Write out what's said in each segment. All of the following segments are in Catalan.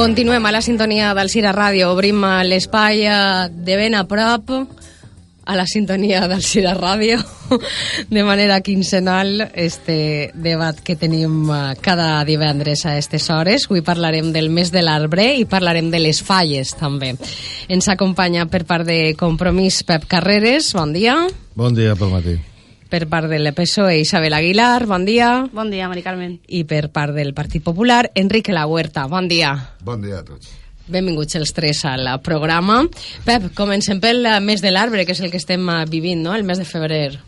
Continuem a la sintonia del Cira Ràdio. Obrim l'espai eh, de ben a prop a la sintonia del Cira Ràdio de manera quincenal este debat que tenim eh, cada divendres a aquestes hores. Avui parlarem del mes de l'arbre i parlarem de les falles també. Ens acompanya per part de Compromís Pep Carreres. Bon dia. Bon dia pel matí. Per part de l'EPSOE Isabel Aguilar. Bon dia. Bon dia, Mari Carmen. I per part del Partit Popular Enrique La Huerta. Bon dia. Bon dia a tots. Benvinguts els tres al programa. Pep, comencem pel mes de l'arbre, que és el que estem eh, vivint, no?, el mes de febrer.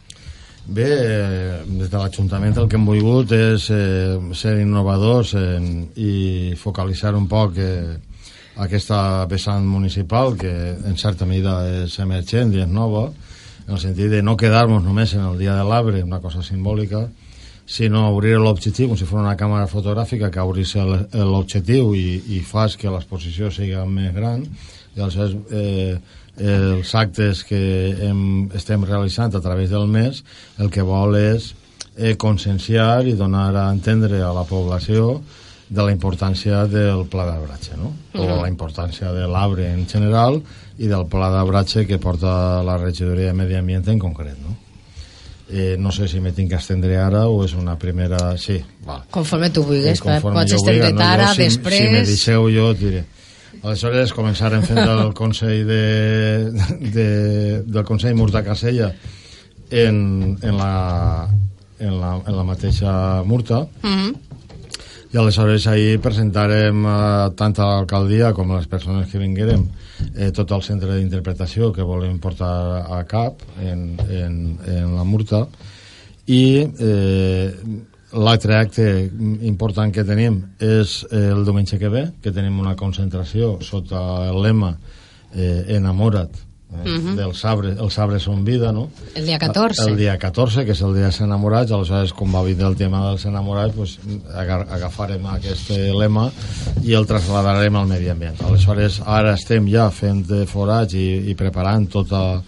Bé, eh, des de l'Ajuntament el que hem volgut és eh, ser innovadors eh, i focalitzar un poc eh, aquesta vessant municipal que en certa medida és emergent i és nova, en el sentit de no quedar-nos només en el dia de l'arbre, una cosa simbòlica, sinó obrir l'objectiu com si fos una càmera fotogràfica que obrís l'objectiu i, i fas que l'exposició sigui més gran. I aleshores eh, els actes que hem, estem realitzant a través del mes el que vol és eh, conscienciar i donar a entendre a la població de la importància del pla d'arbratge, no? O la importància de l'arbre en general i del pla d'arbratge que porta la regidoria de Medi Ambient en concret, no? Eh, no sé si me tinc que estendre ara o és una primera... Sí, val. Conforme tu vulguis, Eh, conforme pots estendre't vulgui, ara, jo, si, després... Si me deixeu jo, et diré. Aleshores, començarem fent el Consell de, de, del Consell Murta Casella en, en, la, en, la, en la mateixa Murta Mm -hmm. I aleshores ahir presentarem eh, tant a l'alcaldia com a les persones que vinguérem eh, tot el centre d'interpretació que volem portar a cap en, en, en la Murta. I eh, l'altre acte important que tenim és eh, el diumenge que ve que tenim una concentració sota el lema eh, enamora't eh, uh -huh. dels arbres, els arbres són vida, no? El dia 14. El dia 14, que és el dia dels enamorats, aleshores, com va vindre el tema dels enamorats, pues, aga- agafarem aquest lema i el trasladarem al medi ambient. Aleshores, ara estem ja fent eh, forats i, i preparant tota,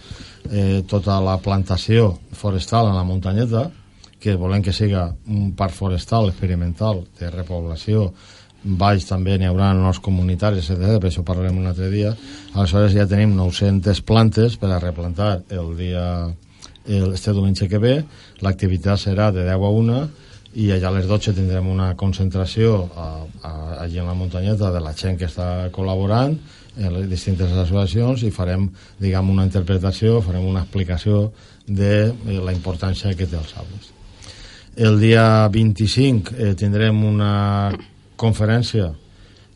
eh, tota la plantació forestal en la muntanyeta, que volem que siga un parc forestal experimental de repoblació baix també n'hi haurà nous comunitaris, etc. Per això parlarem un altre dia. Aleshores ja tenim 900 plantes per a replantar el dia el, este diumenge que ve. L'activitat serà de 10 a 1 i allà a les 12 tindrem una concentració a, a, allí en la muntanyeta de la gent que està col·laborant en les distintes associacions i farem, diguem, una interpretació, farem una explicació de eh, la importància que té els arbres. El dia 25 eh, tindrem una conferència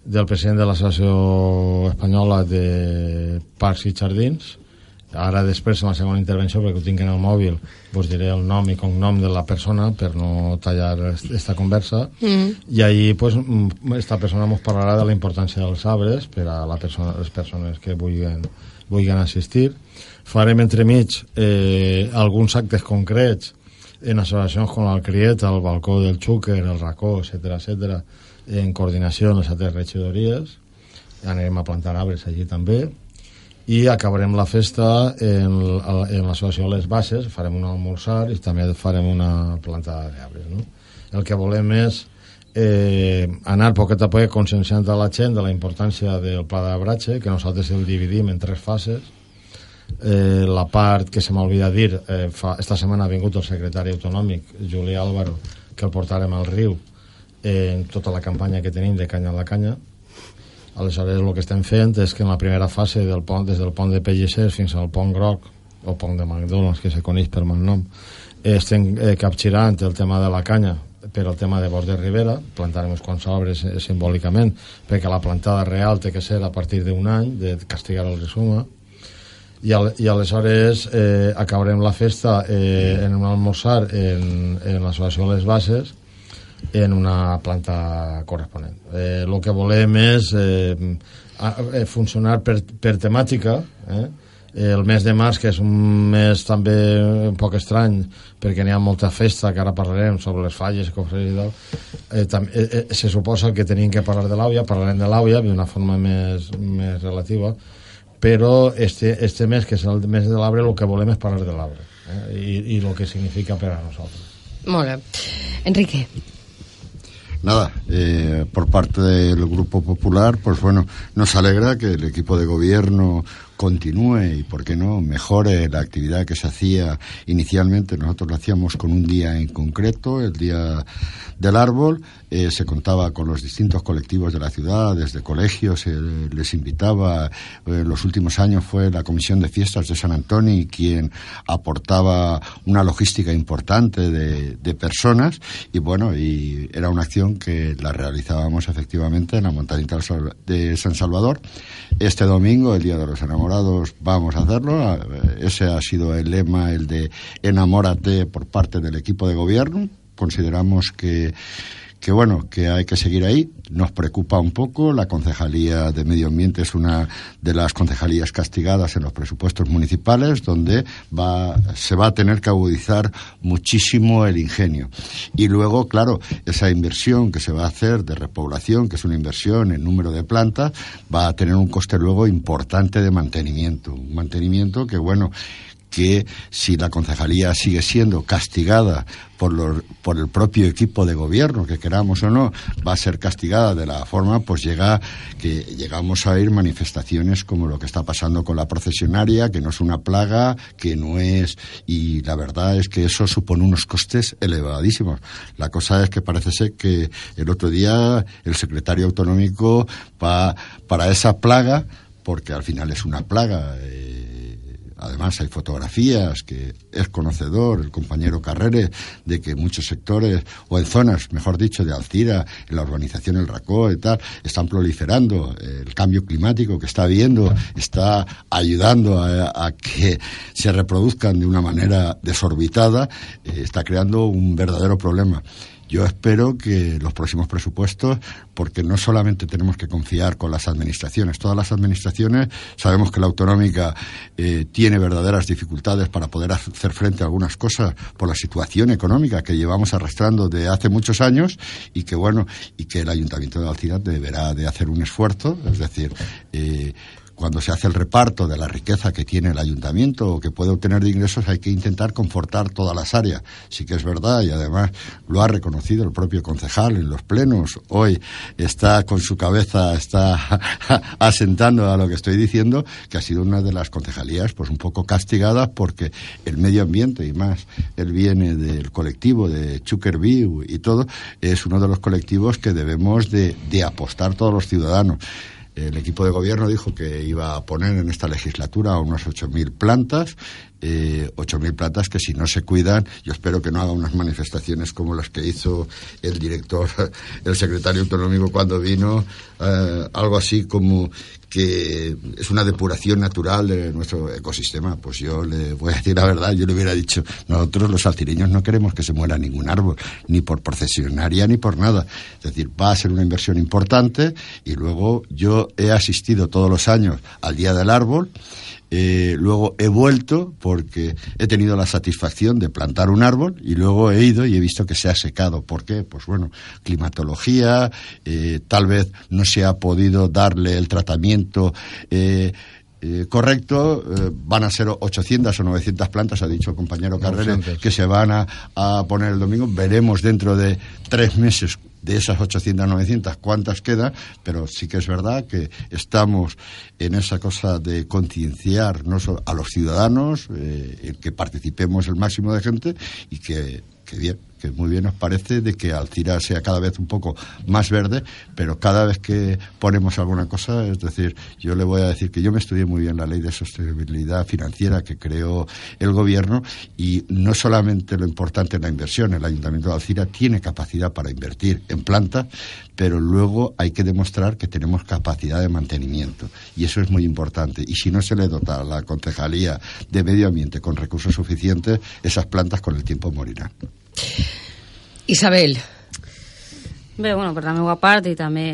del president de l'Associació Espanyola de Parcs i Jardins. Ara després, en la segona intervenció, perquè ho tinc en el mòbil, vos diré el nom i cognom de la persona per no tallar esta conversa. Mm. I ahí, pues, esta persona ens parlarà de la importància dels arbres per a la persona, les persones que vulguin, vulguin assistir. Farem entremig eh, alguns actes concrets en associacions com el Criet, el Balcó del Xúquer, el Racó, etc etc en coordinació amb les altres regidories. Anirem a plantar arbres allí també. I acabarem la festa en, en l'associació Les Bases, farem un almorzar i també farem una plantada d'arbres. No? El que volem és eh, anar poquet a poc conscienciant a la gent de la importància del pla d'arbratge, que nosaltres el dividim en tres fases. Eh, la part que se m'olvida dir, eh, fa, esta setmana ha vingut el secretari autonòmic, Julià Álvaro, que el portarem al riu en tota la campanya que tenim de canya a la canya. Aleshores, el que estem fent és que en la primera fase del pont, des del pont de Pellissers fins al pont Groc, o pont de McDonald's, que se coneix per mal nom, estem eh, capgirant el tema de la canya per el tema de bord de ribera, plantarem uns quants arbres eh, simbòlicament, perquè la plantada real té que ser a partir d'un any, de castigar el resuma, i, al, i aleshores eh, acabarem la festa eh, en un almorzar en, en l'associació Les Bases en una planta corresponent. Eh, que volem és eh, a, eh, funcionar per, per temàtica, eh? el mes de març, que és un mes també un poc estrany, perquè n'hi ha molta festa, que ara parlarem sobre les falles, cofres i tal, eh, eh, eh, se suposa que tenim que parlar de l'àvia, parlarem de l'àvia d'una forma més, més relativa, però este, este mes, que és el mes de l'arbre, el que volem és parlar de l'arbre eh? I, i el que significa per a nosaltres. Molt bé. Enrique. Nada, eh, por parte del Grupo Popular, pues bueno, nos alegra que el equipo de gobierno continúe y, por qué no, mejore la actividad que se hacía inicialmente. Nosotros lo hacíamos con un día en concreto, el Día del Árbol. Eh, se contaba con los distintos colectivos de la ciudad, desde colegios, se les invitaba. Eh, en los últimos años fue la Comisión de Fiestas de San Antonio quien aportaba una logística importante de, de personas y, bueno, y era una acción que la realizábamos efectivamente en la montañita de San Salvador. Este domingo, el Día de los Enamorados, vamos a hacerlo. Ese ha sido el lema, el de enamórate por parte del equipo de gobierno. Consideramos que que bueno, que hay que seguir ahí. Nos preocupa un poco. La Concejalía de Medio Ambiente es una de las concejalías castigadas en los presupuestos municipales, donde va, se va a tener que agudizar muchísimo el ingenio. Y luego, claro, esa inversión que se va a hacer de repoblación, que es una inversión en número de plantas, va a tener un coste luego importante de mantenimiento. Un mantenimiento que, bueno, que si la concejalía sigue siendo castigada por, los, por el propio equipo de gobierno, que queramos o no, va a ser castigada de la forma, pues llega que llegamos a ir manifestaciones como lo que está pasando con la procesionaria, que no es una plaga, que no es, y la verdad es que eso supone unos costes elevadísimos. La cosa es que parece ser que el otro día el secretario autonómico va para esa plaga, porque al final es una plaga. Eh, Además, hay fotografías que es conocedor el compañero Carrere de que muchos sectores, o en zonas, mejor dicho, de Alcira, en la urbanización El Racó y tal, están proliferando. El cambio climático que está habiendo está ayudando a, que se reproduzcan de una manera desorbitada, eh, está creando un verdadero problema. Yo espero que los próximos presupuestos, porque no solamente tenemos que confiar con las administraciones, todas las administraciones sabemos que la autonómica eh, tiene verdaderas dificultades para poder hacer frente a algunas cosas por la situación económica que llevamos arrastrando de hace muchos años y que bueno y que el Ayuntamiento de Alcira deberá de hacer un esfuerzo, es decir, eh, cuando se hace el reparto de la riqueza que tiene el ayuntamiento o que puede obtener de ingresos, hay que intentar confortar todas las áreas. Sí que es verdad y además lo ha reconocido el propio concejal en los plenos. Hoy está con su cabeza, está asentando a lo que estoy diciendo, que ha sido una de las concejalías pues un poco castigadas porque el medio ambiente y más él viene del colectivo de Chukerview y todo, es uno de los colectivos que debemos de, de apostar todos los ciudadanos. El equipo de gobierno dijo que iba a poner en esta legislatura unas 8.000 plantas, eh, 8.000 plantas que si no se cuidan, yo espero que no haga unas manifestaciones como las que hizo el director, el secretario autonómico cuando vino, eh, algo así como que es una depuración natural de nuestro ecosistema. Pues yo le voy a decir la verdad, yo le hubiera dicho, nosotros los altireños no queremos que se muera ningún árbol, ni por procesionaria ni por nada. Es decir, va a ser una inversión importante y luego yo he asistido todos los años al Día del Árbol eh, luego he vuelto porque he tenido la satisfacción de plantar un árbol y luego he ido y he visto que se ha secado. ¿Por qué? Pues bueno, climatología, eh, tal vez no se ha podido darle el tratamiento. Eh, correcto, van a ser 800 o 900 plantas, ha dicho el compañero Carrera, que se van a, a, poner el domingo. Veremos dentro de tres meses de esas 800, 900, cuántas quedan, pero sí que es verdad que estamos en esa cosa de concienciar a los ciudadanos, eh, que participemos el máximo de gente y que, que bien, que muy bien nos parece de que Alcira sea cada vez un poco más verde, pero cada vez que ponemos alguna cosa, es decir, yo le voy a decir que yo me estudié muy bien la ley de sostenibilidad financiera que creó el gobierno y no solamente lo importante es la inversión, el Ayuntamiento de Alcira tiene capacidad para invertir en plantas, pero luego hay que demostrar que tenemos capacidad de mantenimiento y eso es muy importante. Y si no se le dota a la Concejalía de Medio Ambiente con recursos suficientes, esas plantas con el tiempo morirán. Isabel. Bé, bueno, per la meva part i també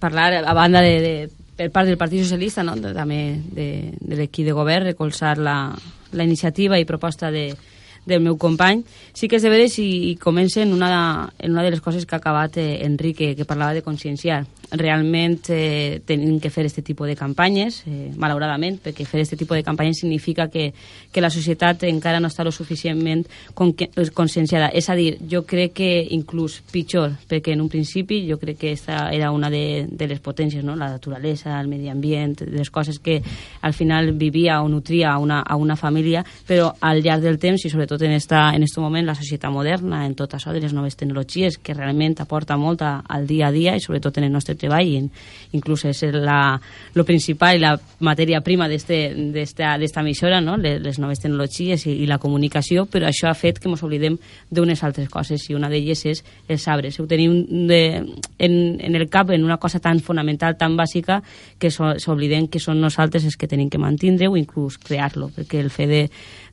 parlar a banda de, de per part del Partit Socialista, no? també de, de l'equip de govern, recolzar la, la iniciativa i proposta de, del meu company. Sí que és de veres i, i comença en una, en una de les coses que ha acabat eh, Enrique, que parlava de conscienciar. Realment eh, tenim que fer aquest tipus de campanyes, eh, malauradament, perquè fer aquest tipus de campanyes significa que, que la societat encara no està lo suficientment con, conscienciada. És a dir, jo crec que inclús pitjor, perquè en un principi jo crec que esta era una de, de les potències, no? la naturalesa, el medi ambient, les coses que al final vivia o nutria a una, a una família, però al llarg del temps i sobretot en esta, en este moment la societat moderna, en tot això de les noves tecnologies que realment aporta molt a, al dia a dia i sobretot en el nostre treball i en, inclús és la, lo principal i la matèria prima d'esta emissora, no? les, les noves tecnologies i, i la comunicació, però això ha fet que ens oblidem d'unes altres coses i una d'elles és els arbres. Ho tenim de, en, en el cap en una cosa tan fonamental, tan bàsica, que s'oblidem que són nosaltres els que tenim que mantindre o inclús crear-lo, perquè el fet de,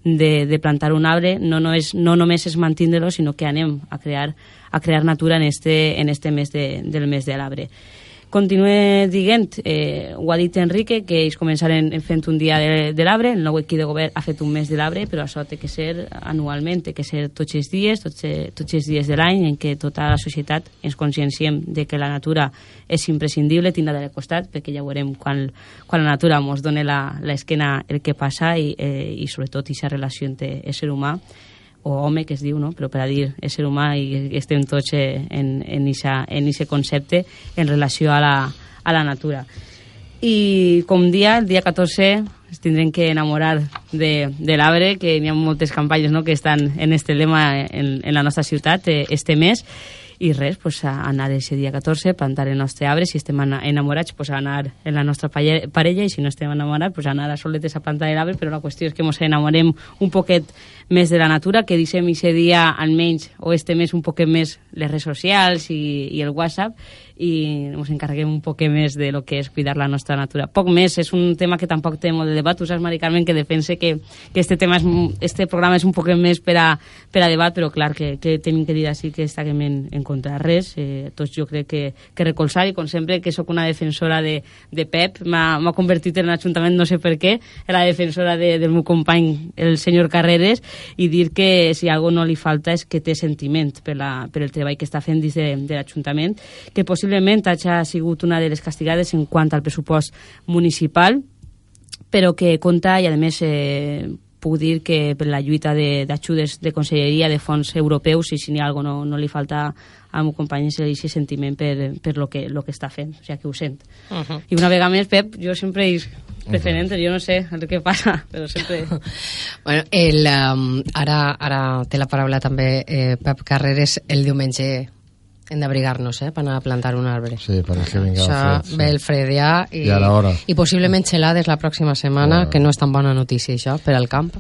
de, de plantar un arbre no, no, és, no només és mantindre-lo, sinó que anem a crear, a crear natura en este, en este mes de, del mes de l'arbre. Continue dient, eh, ho ha dit Enrique, que ells començaren fent un dia de, de l'arbre, el nou equip de govern ha fet un mes de l'arbre, però això té que ser anualment, té que ser tots els dies, tots, tots els dies de l'any en què tota la societat ens conscienciem de que la natura és imprescindible, tindrà de costat, perquè ja veurem quan, quan la natura ens dona l'esquena el que passa i, eh, i sobretot aquesta relació entre ésser humà o home que es diu, no? però per a dir ésser humà i estem tots eh, en, en ixa, en ixe concepte en relació a la, a la natura. I com dia, el dia 14, es tindrem que enamorar de, de l'arbre, que hi ha moltes campanyes no?, que estan en este lema en, en la nostra ciutat eh, este mes, i res, pues, a anar ese dia 14, plantar el nostre arbre, si estem enamorats, pues, a anar en la nostra parella, i si no estem enamorats, pues, a anar a soletes a plantar l'arbre, però la qüestió és que ens enamorem un poquet més de la natura, que deixem aquest dia almenys, o este mes un poquet més les redes socials i, i el WhatsApp, i ens encarreguem un poc més de lo que és cuidar la nostra natura. Poc més, és un tema que tampoc té molt de debat. Tu saps, Mari Carmen, que defense que, que este, tema és, este programa és un poc més per a, per a debat, però clar que, que tenim que dir així que estàvem en, en contra res. Eh, tots jo crec que, que recolzar, i com sempre que sóc una defensora de, de Pep, m'ha convertit en l'Ajuntament, no sé per què, la defensora de, del meu company, el senyor Carreres, i dir que si algo no li falta és que té sentiment per, la, per el treball que està fent dins de, de l'Ajuntament, que possiblement possiblement ha sigut una de les castigades en quant al pressupost municipal, però que compta i, a més, eh, puc dir que per la lluita d'ajudes de, de conselleria de fons europeus, i si n'hi ha alguna no, no li falta a meu company aquest sentiment per, per lo, que, lo que està fent, o sigui que ho sent. Uh -huh. I una vegada més, Pep, jo sempre he preferent, uh -huh. jo no sé el que passa, però sempre... bueno, el, um, ara, ara té la paraula també eh, Pep Carreres el diumenge hem d'abrigar-nos, eh, per anar a plantar un arbre. Sí, perquè que vinga el fred. Sí. Ve el fred ja i, ja i possiblement xelades la pròxima setmana, bueno. que no és tan bona notícia això, per al camp.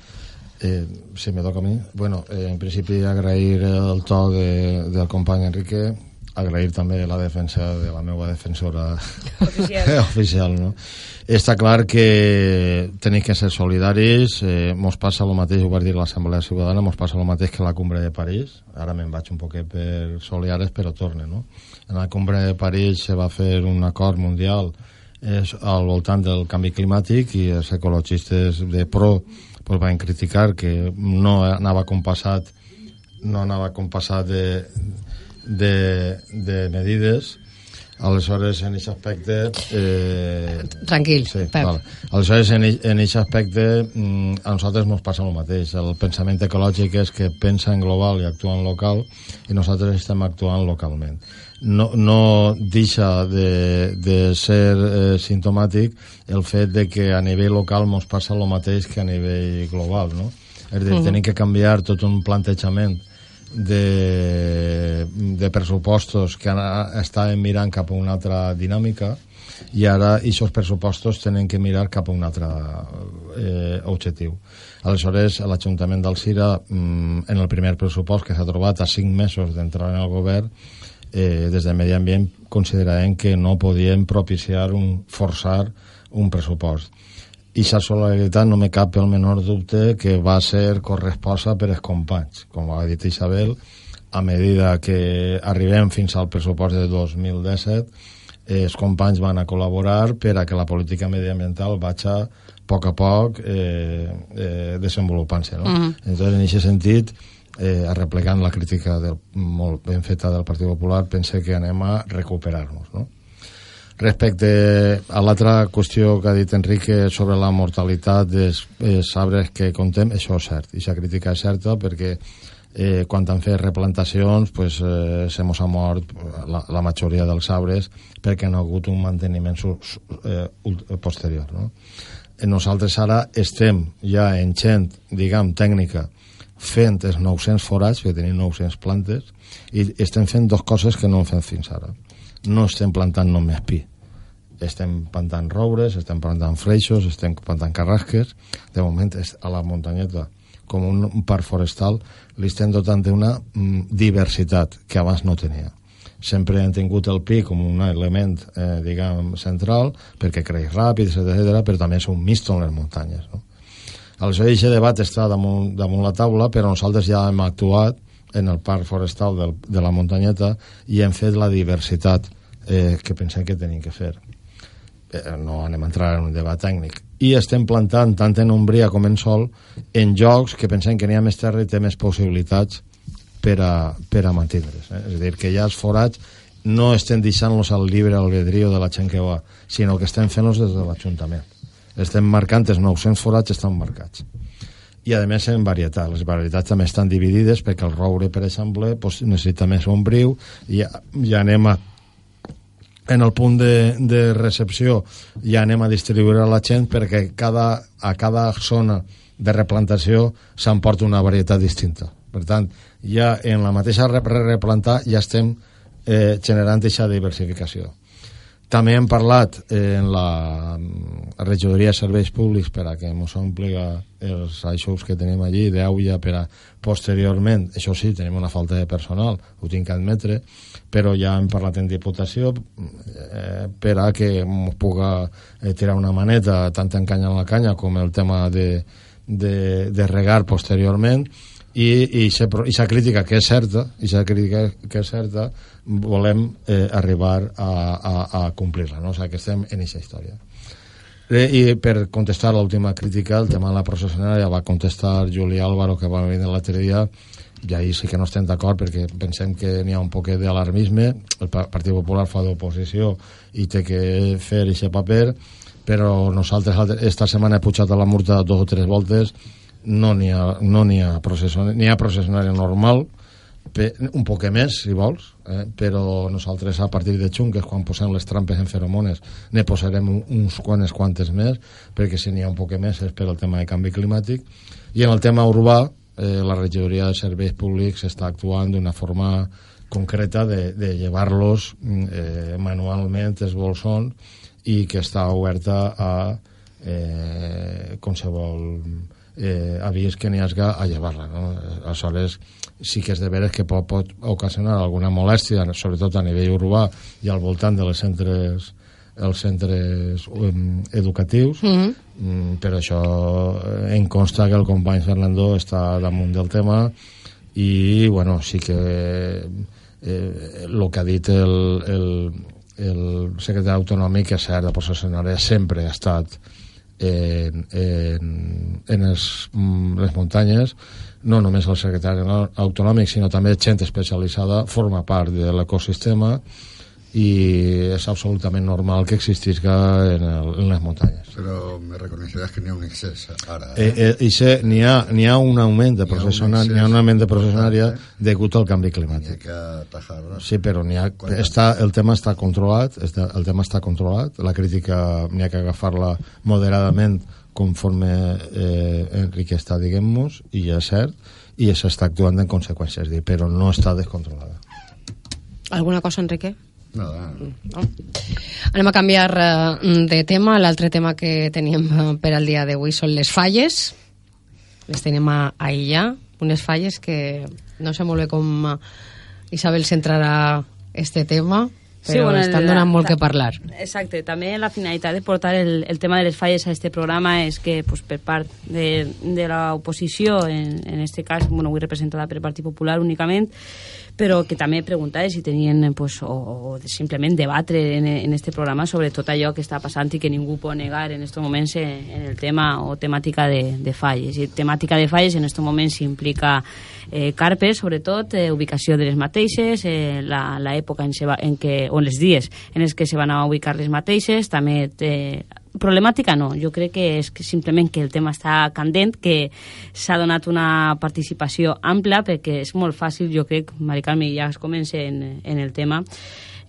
Eh, sí, me toca a mi. Bueno, eh, en principi agrair el to de, del company Enrique, agrair també la defensa de la meva defensora oficial, oficial no? està clar que tenim que ser solidaris eh, mos passa el mateix, ho va dir l'Assemblea Ciutadana mos passa el mateix que la cumbre de París ara me'n vaig un poquet per Soliares però torne, no? En la cumbre de París se va fer un acord mundial és al voltant del canvi climàtic i els ecologistes de pro pues, van criticar que no anava compassat no anava compassat de, de, de medides aleshores en aquest aspecte eh, tranquil sí, Pep. Vale. aleshores en aquest aspecte mm, a nosaltres ens passa el mateix el pensament ecològic és que pensa en global i actua en local i nosaltres estem actuant localment no, no deixa de, de ser eh, sintomàtic el fet de que a nivell local ens passa el mateix que a nivell global no? és a dir, uh -huh. tenim que canviar tot un plantejament de, de pressupostos que estaven mirant cap a una altra dinàmica i ara aquests pressupostos tenen que mirar cap a un altre eh, objectiu. Aleshores, l'Ajuntament d'Alcira, mm, en el primer pressupost que s'ha trobat a cinc mesos d'entrar en el govern, eh, des de Medi Ambient considerem que no podien propiciar un, forçar un pressupost i la solidaritat no me cap el menor dubte que va ser corresposa per els companys. Com ha dit Isabel, a medida que arribem fins al pressupost de 2017, els companys van a col·laborar per a que la política mediambiental vagi poc a poc eh, eh, desenvolupant-se. No? Mhm. Mm -hmm. Entonces, en aquest sentit, eh, arreplegant la crítica del, molt ben feta del Partit Popular, pense que anem a recuperar-nos. No? Respecte a l'altra qüestió que ha dit Enrique sobre la mortalitat dels, dels arbres que contem, això és cert, i aquesta crítica és certa perquè eh, quan han fet replantacions pues, eh, se mos ha mort la, la majoria dels arbres perquè no ha hagut un manteniment su, su, eh, ult- posterior. No? Eh, Nosaltres ara estem ja en gent, diguem, tècnica, fent els 900 forats, que tenim 900 plantes, i estem fent dues coses que no hem fet fins ara. No estem plantant només pi, estem plantant roures, estem plantant freixos, estem plantant carrasques. De moment, és a la muntanyeta, com un, parc forestal, li estem dotant d'una mm, diversitat que abans no tenia. Sempre hem tingut el pi com un element, eh, diguem, central, perquè creix ràpid, etc però també és un misto en les muntanyes. No? Aleshores, aquest debat està damunt, damunt la taula, però nosaltres ja hem actuat en el parc forestal del, de la muntanyeta i hem fet la diversitat eh, que pensem que tenim que fer. Eh, no anem a entrar en un debat tècnic. I estem plantant tant en ombria com en sol en llocs que pensem que n'hi ha més terra i té més possibilitats per a, per a mantindre's. Eh? És a dir, que ja els forats no estem deixant-los al llibre albedrío de la gent que va, sinó que estem fent-los des de l'Ajuntament. Estem marcant els 900 forats estan marcats i a més en varietat. Les varietats també estan dividides perquè el roure per exemple pues, necessita més ombriu. I ja, ja anem a en el punt de, de recepció ja anem a distribuir a la gent perquè cada, a cada zona de replantació s'emporta una varietat distinta. Per tant, ja en la mateixa re- replantar ja estem eh, generant aquesta diversificació també hem parlat eh, en la regidoria de serveis públics per a que ens ompli els eixos que tenim allí d'aulla per a posteriorment, això sí, tenim una falta de personal, ho tinc que admetre, però ja hem parlat en Diputació eh, per a que ens puga eh, tirar una maneta tant en canya en la canya com el tema de, de, de regar posteriorment i, i aquesta crítica que és certa i aquesta crítica que és certa volem eh, arribar a, a, a complir-la no? o sigui que estem en aquesta història eh, i per contestar l'última crítica el tema de la processionària va contestar Juli Álvaro que va venir l'altre dia i ahí sí que no estem d'acord perquè pensem que n'hi ha un poquet d'alarmisme el Pa- Partit Popular fa d'oposició i té que fer aquest paper però nosaltres altre- esta setmana he pujat a la murta dos o tres voltes no n'hi ha, no n'hi ha processionària n'hi ha processionària normal pe, un poc més, si vols, eh? però nosaltres a partir de juny, que és quan posem les trampes en feromones, ne posarem un- uns quants quantes més, perquè si n'hi ha un poc més és per el tema de canvi climàtic. I en el tema urbà, eh, la regidoria de serveis públics està actuant d'una forma concreta de, de llevar-los eh, manualment els bolsons i que està oberta a eh, qualsevol eh, avís que n'hi hagi a llevar-la. No? Aleshores, sí que és de veres que pot, pot ocasionar alguna molèstia, sobretot a nivell urbà i al voltant de les centres els centres um, educatius Mm -hmm. mm, però això eh, em consta que el company Fernando està damunt del tema i bueno, sí que eh, el que ha dit el, el, el secretari autonòmic és cert, la processionària sempre ha estat en, en, en els, mm, les muntanyes no només el secretari autonòmic sinó també gent especialitzada forma part de l'ecosistema i és absolutament normal que existisca en, el, en les muntanyes Pero me reconocerás que ni un exceso ahora. ¿eh? eh, eh, i sé, n'hi ha, n'hi ha un augment de excés n'hi ha un augment de processionària degut al canvi climàtic que atajar. ¿no? Sí, però n'hi ha, està, el tema està controlat, està, el tema està controlat, la crítica n'hi ha que agafar-la moderadament conforme eh, Enrique està, diguem-nos, i ja és cert, i s'està actuant en conseqüències, dir, però no està descontrolada. Alguna cosa, Enrique? Nada. No? Anem a canviar eh, de tema. L'altre tema que teníem eh, per al dia d'avui són les falles. Les tenim a aïllar. Unes falles que no sé molt bé com eh, Isabel centrarà este tema, però bueno, estan donant molt que parlar. Exacte, també la finalitat de portar el, el tema de les falles a este programa és que pues, per part de, de l'oposició, en, en este cas, bueno, avui representada per el Partit Popular únicament, però que també preguntava si tenien pues, o, o simplement debatre en, en este programa sobre tot allò que està passant i que ningú pot negar en aquests moments en, en el tema o temàtica de, de falles. I temàtica de falles en aquests moments implica eh, carpes, sobretot, eh, ubicació de les mateixes, eh, l'època en, en què, o en els dies en els que se van a ubicar les mateixes, també eh, problemàtica no, jo crec que és que simplement que el tema està candent, que s'ha donat una participació ampla, perquè és molt fàcil, jo crec, Mari Carme, ja es comença en, en el tema,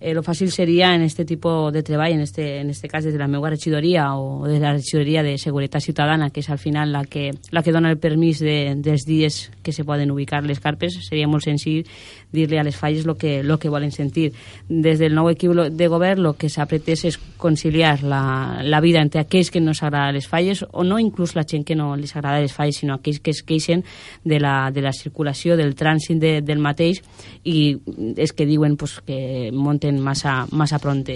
eh, lo fàcil seria en este tipus de treball, en este, en este cas des de la meva regidoria o de la regidoria de Seguretat Ciutadana, que és al final la que, la que dona el permís de, dels dies que se poden ubicar les carpes, seria molt senzill dir-li a les falles el que, lo que volen sentir. Des del nou equip de govern el que s'ha pretès és conciliar la, la vida entre aquells que no s'agrada les falles o no inclús la gent que no li agrada les falles, sinó aquells que es queixen de la, de la circulació, del trànsit de, del mateix i és que diuen pues, que monten massa, massa pronte.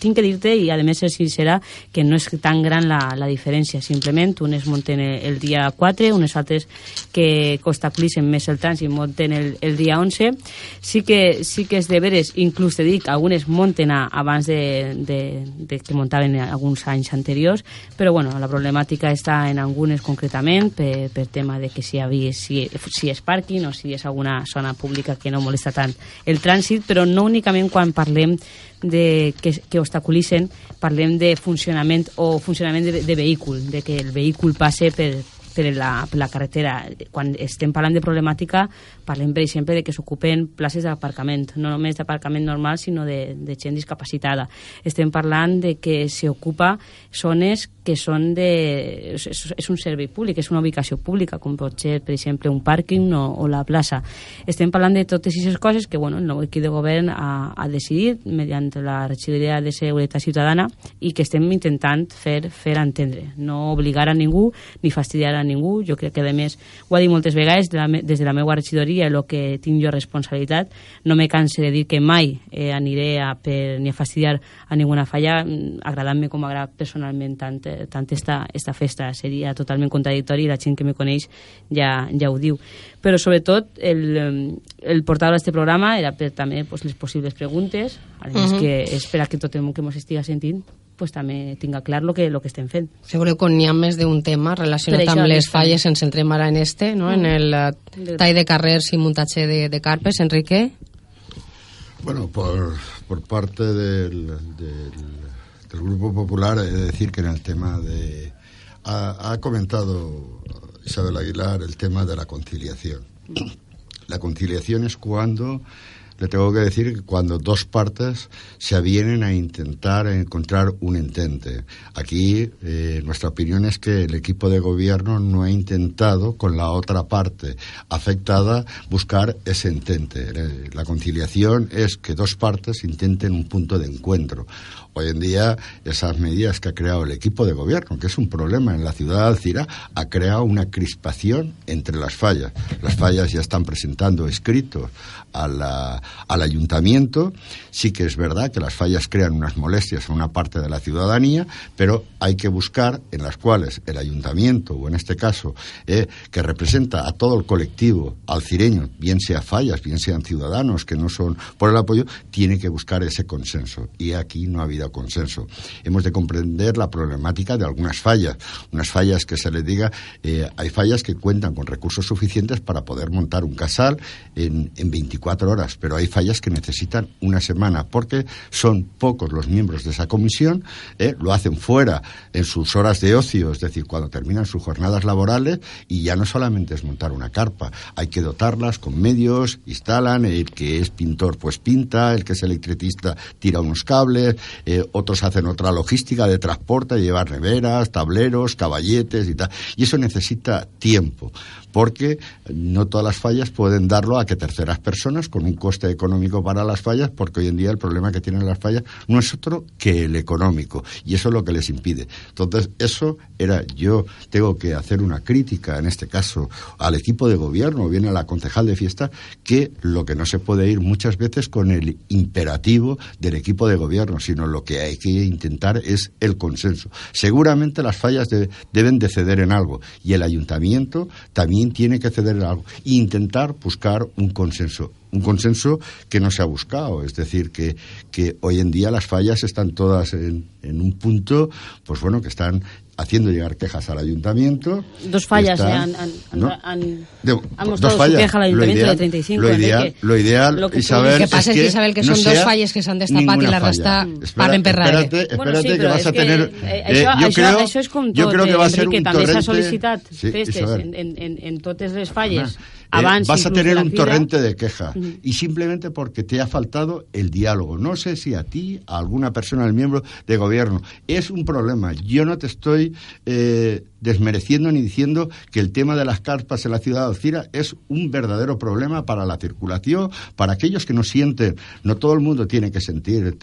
Tinc que dir-te, i a més ser sincera, que no és tan gran la, la diferència. Simplement, unes munten el dia 4, unes altres que obstaculitzen més el trànsit munten el, el dia 11. Sí que, sí que és de veres, inclús te dic, algunes munten a, abans de, de, de que muntaven alguns anys anteriors, però bueno, la problemàtica està en algunes concretament per, per tema de que si, havia, si, si és pàrquing o si és alguna zona pública que no molesta tant el trànsit, però no únicament quan parlem de, que, que obstaculitzen, parlem de funcionament o funcionament de, de vehícul, de que el vehícul passe per, per la, per la carretera. Quan estem parlant de problemàtica, parlem, per exemple, de que s'ocupen places d'aparcament, no només d'aparcament normal, sinó de, de gent discapacitada. Estem parlant de que s'ocupa zones que són de... És, un servei públic, és una ubicació pública, com pot ser, per exemple, un pàrquing o, o la plaça. Estem parlant de totes aquestes coses que bueno, el nou equip de govern ha, ha decidit mediante la regidoria de Seguretat Ciutadana i que estem intentant fer, fer entendre. No obligar a ningú ni fastidiar a ningú. Jo crec que, a més, ho ha dit moltes vegades de la, des de la meva regidoria, el que tinc jo responsabilitat. No me canse de dir que mai eh, aniré a, per, ni a fastidiar a ninguna falla, agradant-me com agrada personalment tant tant esta, esta festa seria totalment contradictori i la gent que me coneix ja, ja ho diu. Però sobretot el, el portar a este programa era per també pues, les possibles preguntes, a més uh -huh. que espera que tot el món que ens estiga sentint pues també tinga clar lo que, lo que estem fent. Seguro que n'hi ha més d'un tema relacionat amb les falles, ens centrem ara en este, no? Mm. en el uh, tall de carrers i muntatge de, de carpes. Enrique? Bueno, por, por parte del, del el Grupo Popular, he de decir que en el tema de... Ha, ha comentado Isabel Aguilar el tema de la conciliación. La conciliación es cuando le tengo que decir que cuando dos partes se avienen a intentar encontrar un entente. Aquí eh, nuestra opinión es que el equipo de gobierno no ha intentado con la otra parte afectada buscar ese entente. Eh, la conciliación es que dos partes intenten un punto de encuentro. Hoy en día esas medidas que ha creado el equipo de gobierno, que es un problema en la ciudad de Alcira, ha creado una crispación entre las fallas. Las fallas ya están presentando escritos al ayuntamiento. Sí que es verdad que las fallas crean unas molestias a una parte de la ciudadanía, pero hay que buscar en las cuales el ayuntamiento, o en este caso, eh, que representa a todo el colectivo alcireño, bien sea fallas, bien sean ciudadanos que no son por el apoyo, tiene que buscar ese consenso. Y aquí no ha habido consenso. Hemos de comprender la problemática de algunas fallas. Unas fallas que se les diga, eh, hay fallas que cuentan con recursos suficientes para poder montar un casal en, en 24 cuatro horas, pero hay fallas que necesitan una semana porque son pocos los miembros de esa comisión, ¿eh? lo hacen fuera en sus horas de ocio, es decir, cuando terminan sus jornadas laborales y ya no solamente es montar una carpa, hay que dotarlas con medios, instalan, el que es pintor pues pinta, el que es electricista tira unos cables, eh, eh, otros hacen otra logística de transporte, llevar neveras, tableros, caballetes y tal. Y eso necesita tiempo porque no todas las fallas pueden darlo a que terceras personas con un coste económico para las fallas, porque hoy en día el problema que tienen las fallas no es otro que el económico, y eso es lo que les impide. Entonces, eso era, yo tengo que hacer una crítica, en este caso, al equipo de gobierno, viene a la concejal de fiesta, que lo que no se puede ir muchas veces con el imperativo del equipo de gobierno, sino lo que hay que intentar es el consenso. Seguramente las fallas deben de ceder en algo, y el ayuntamiento también tiene que ceder algo e intentar buscar un consenso un consenso que no se ha buscado. Es decir, que, que hoy en día las fallas están todas en, en, un punto, pues bueno, que están haciendo llegar quejas al ayuntamiento. Dos fallas están, eh, han, han, ¿no? han, de, han dos mostrado fallas. su queja al ayuntamiento ideal, de 35. Lo ideal, Enrique. lo ideal Lo que Isabel, que pasa es que, que Isabel, que no son dos sea falles que s'han destapat i la resta. Espera, per darrere. Espérate, espérate Bueno, sí, que vas a que, tener... eh, eh, això, creo, això és com que va a eh, ser Enrique, un també s'ha sol·licitat Sí, festes Isabel. en, en, en, totes les falles abans vas a tener un torrente de queja y simplemente porque te ha faltado el diálogo. No sé si a ti, a alguna persona, al miembro de gobierno. Es un problema. Yo no te estoy eh, desmereciendo ni diciendo que el tema de las carpas en la ciudad de Alcira es un verdadero problema para la circulación, para aquellos que no sienten. No todo el mundo tiene que sentir,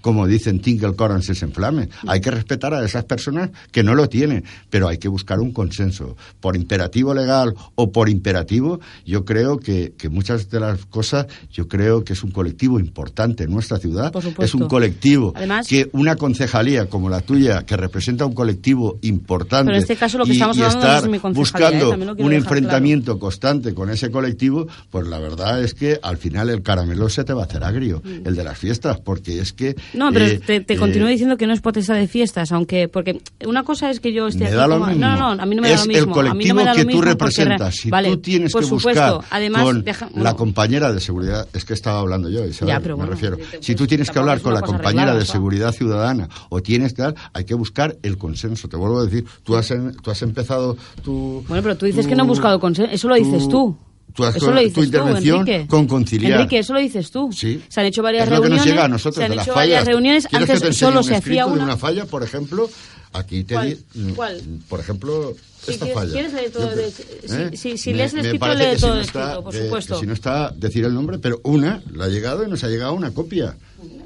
como dicen, Tingle Coran se enflame. Hay que respetar a esas personas que no lo tienen, pero hay que buscar un consenso. Por imperativo legal o por imperativo, yo creo que, que muchas de las cosas, yo creo que es un colectivo importante en nuestra ciudad. Por supuesto. Es un colectivo Además- que una concejalía como la tuya, que representa un colectivo importante, Pero en este caso lo que y, estamos y es estar mi concejalía, buscando ¿eh? Quiero un enfrentamiento constante con ese colectivo, pues la verdad es que al final el caramelo se te va a hacer agrio, el de las fiestas, porque es que... Mm. No, pero eh, te, te eh, continúo diciendo que no es potestad de fiestas, aunque porque una cosa es que yo esté Me aquí da lo como- mismo. no, no, a mí no me es da lo mismo. el a mí no me colectivo da que tú porque representas. re- Si vale, tú tienes por que supuesto, además con deja- la compañera de seguridad, es que estaba hablando yo, Isabel, Ya, pero me bueno, refiero. te- Si tú tienes que hablar con la compañera arreglada, de seguridad ciudadana o tienes que dar, hay que buscar el consenso. Te vuelvo a decir, tú has, en- tú has empezado tu... Bueno, pero tú dices tu- que no han buscado consenso, eso lo dices tu- tú. tú has- eso lo tu dices tú, intervención Enrique. con conciliar. Enrique, eso lo dices tú. Sí. Se han hecho varias es lo que reuniones. nos llega a nosotros se han de las hecho varias fallas. reuniones. ¿Quieres que Antes solo se hacía de una. una falla, por ejemplo, aquí te ¿Cuál? di- ¿Cuál? por ejemplo, Si esta quieres- falla. quieres leer todo Yo creo- si- si- si Me- lees el escrito, lee todo no escrito, por supuesto. si no está decir el nombre, pero una la ha llegado y nos ha llegado una copia.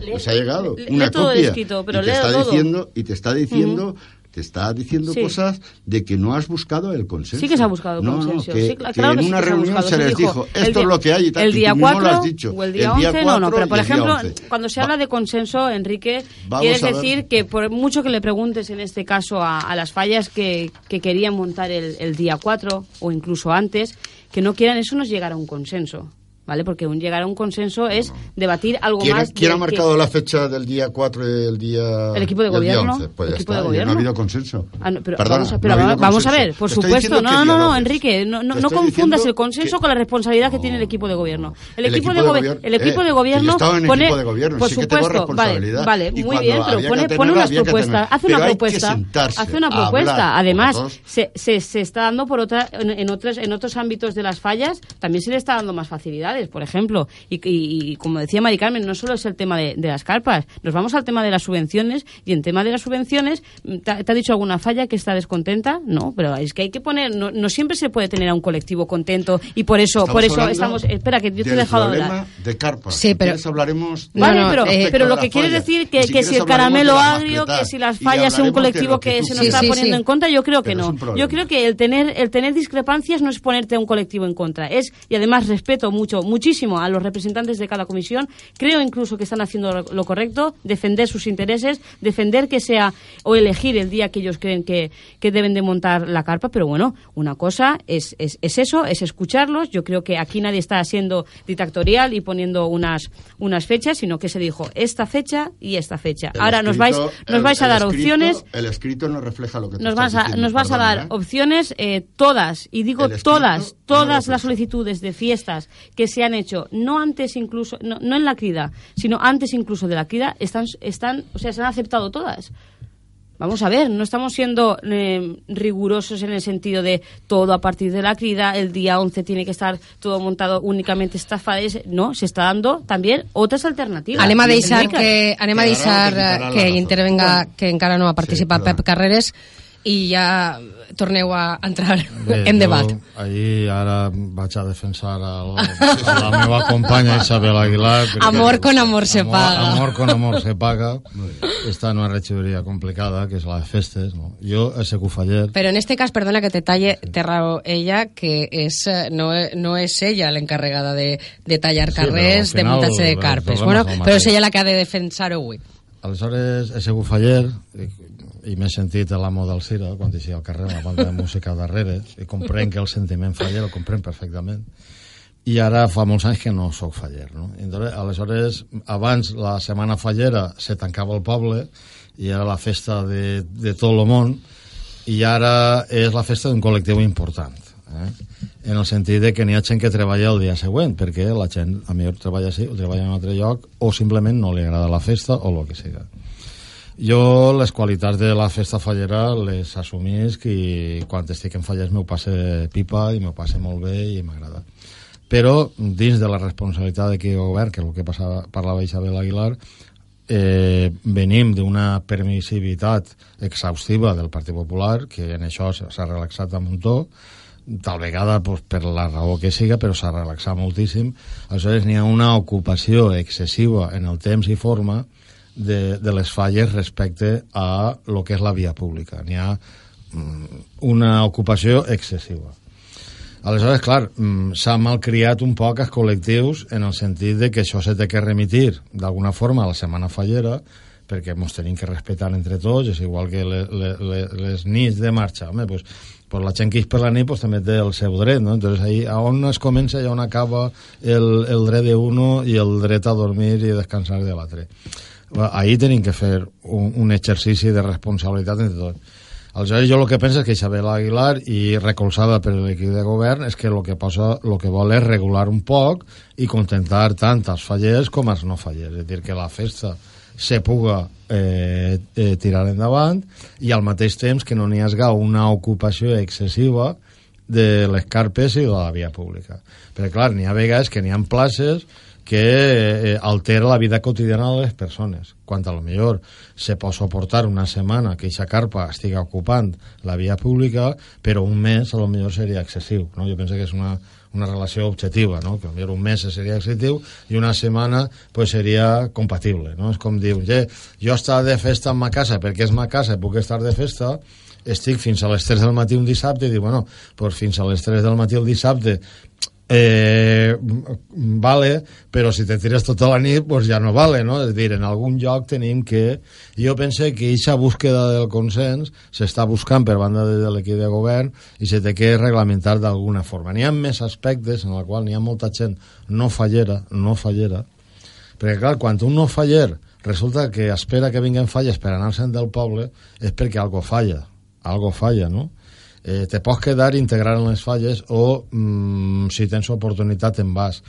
Lee- Nos ha llegado lee una copia. escrito, pero y te está todo. diciendo y te está diciendo te está diciendo Sí. cosas de que no has buscado el consenso. Sí que se ha buscado no, consenso. No, que, Sí, cla- que claro en sí una se reunión se Se les dijo, esto día- es lo que hay y tal. El día mismo lo 4 has dicho. o el día El 11, no, no, 4 pero por ejemplo, 11. cuando se Va- habla de consenso, Enrique, Vamos quieres decir que por mucho que le preguntes en este caso a, a las fallas que, que querían montar el, el día 4 o incluso antes, que no quieran eso, nos llegar a un consenso. ¿Vale? Porque un llegar a un consenso es debatir algo ¿Quién, más. quién ha que- marcado la fecha del día 4 y el día El equipo de el día gobierno, 11? Pues el ya equipo está, de gobierno. no ha habido consenso. Ah, no, pero Perdona, vamos, a, no pero ha habido vamos a ver, por supuesto. No, que no, no. Enrique, no, no, no confundas el consenso que- con la responsabilidad que No. tiene el equipo de gobierno. El, El equipo, equipo de, de gobe- gobierno- el equipo eh, de que yo gobierno en pone, equipo de gobierno, por sí que tengo supuesto, vale, vale, muy bien, pero pone, que pone tenerla, una había que propuesta, tenerla. hace una que propuesta, hace una propuesta. Además, se, está dando por otra, en otros ámbitos de las fallas, también se le está dando más facilidades, por ejemplo. Y, y- y como decía Mari Carmen, no solo es el tema de, de las carpas, nos vamos al tema de las subvenciones y en tema de las subvenciones, ¿te, te ha dicho alguna falla que está descontenta? No, pero es que hay que poner, no, no siempre se puede tener a un colectivo contento y por eso, por eso estamos, espera que yo te he dejado hablar. de carpas. Sí, pero- hablaremos No, Vale, no, pero, eh, pero lo que quiere decir que, si que si el caramelo agrio, que si las fallas es un colectivo que se nos Sí, está sí, poniendo sí. en contra, yo creo que no. Yo creo que el tener, el tener discrepancias no es ponerte a un colectivo en contra. Es, y además respeto mucho, muchísimo a los representantes de cada comisión. Creo incluso que están haciendo lo, correcto, defender sus intereses, defender que sea o elegir el día que ellos creen que, que deben de montar la carpa. Pero bueno, una cosa es, es, es eso, es escucharlos. Yo creo que aquí nadie está siendo dictatorial y poniendo unas, unas fechas, sino que se dijo esta fecha y esta fecha. El Ahora nos vais, nos el- vais a dar escrito- opciones El escrito no refleja lo que nos vas a, diciendo, nos vas a dar ¿eh? opciones eh, todas y digo todas no todas las solicitudes de fiestas que se han hecho no antes incluso no, no en la crida sino antes incluso de la crida están están o sea se han aceptado todas vamos a ver, no estamos siendo eh, rigurosos en el sentido de todo a partir de la crida, el día 11 tiene que estar todo montado únicamente estas fases, no, se está dando también otras alternativas. Anem a deixar tècniques. que, anem a Que deixar eh, que intervenga, que encara no ha participat perdona. Pep Carreres i ja torneu a entrar Bé, en debat. Ahir ara vaig a defensar a la, a la meva companya Isabel Aguilar. perquè- Amor con amor se amor, paga. Amor con amor se paga. Està en una regidoria complicada, que és la de festes. No? Jo he sigut faller. Pero en este cas, perdona que te talle, té raó ella, que és, no, no és ella l'encarregada de, de tallar Sí, carrers, però al de final muntatge de el carpes. Bueno, el però és ella la que ha de defensar-ho avui. Aleshores he sigut faller i, m'he sentit l'amo del Cira quan deixia al carrer la banda de música darrere i comprenc que el sentiment faller el comprenc perfectament i ara fa molts anys que no sóc faller no? I aleshores abans la setmana fallera se tancava el poble i era la festa de, de tot el món i ara és la festa d'un col·lectiu important eh? en el sentit de que n'hi ha gent que treballa el dia següent perquè la gent a millor treballa així o treballa en un altre lloc o simplement no li agrada la festa o el que siga jo les qualitats de la festa fallera les assumisc i quan estic en fallers m'ho passe pipa i m'ho passe molt bé i m'agrada però dins de la responsabilitat de qui govern, que és el que passava, parlava Isabel Aguilar, eh, venim d'una permissivitat exhaustiva del Partit Popular, que en això s'ha relaxat a muntó, tal vegada pues, per la raó que siga, però s'ha relaxat moltíssim. Aleshores, n'hi ha una ocupació excessiva en el temps i forma de, de les falles respecte a lo que és la via pública. N'hi ha mm, una ocupació excessiva. Aleshores, clar, mm, s'ha malcriat un poc els col·lectius en el sentit de que això se té que remitir d'alguna forma a la setmana fallera perquè ens tenim que respectar entre tots, és igual que le, le, le, les nits de marxa. Home, pues, pues la gent que és per la nit pues, també té el seu dret, no? Entonces, ahí, a on es comença i on acaba el, el dret d'uno i el dret a dormir i descansar de l'altre. Ahir tenim que fer un, un exercici de responsabilitat entre tots. Aleshores, jo el que penso és que Isabel Aguilar i recolzada per l'equip de govern és que el que, posa, lo que vol és regular un poc i contentar tant els fallers com els no fallers. És a dir, que la festa se puga eh, eh, tirar endavant i al mateix temps que no n'hi hagi una ocupació excessiva de les carpes i de la via pública. Perquè, clar, n'hi ha vegades que n'hi ha places que eh, altera la vida quotidiana de les persones. Quan a lo millor se pot suportar una setmana que aquesta carpa estiga ocupant la via pública, però un mes a lo millor seria excessiu. No? Jo penso que és una, una relació objectiva, no? que potser un mes seria excessiu i una setmana pues, seria compatible. No? És com dir, jo estar de festa en ma casa perquè és ma casa i puc estar de festa, estic fins a les 3 del matí un dissabte i dic, bueno, pues fins a les 3 del matí el dissabte eh, vale, però si te tires tota la nit pues ja no vale, no? És dir, en algun lloc tenim que... Jo pense que aquesta búsqueda del consens s'està buscant per banda de, l'equip de govern i se té que reglamentar d'alguna forma. N'hi ha més aspectes en el qual n'hi ha molta gent no fallera, no fallera, perquè clar, quan un no faller resulta que espera que vinguen falles per anar-se'n del poble és perquè algo falla, algo falla, no? Eh, te pots quedar integrar en les falles o mm, si tens oportunitat en vas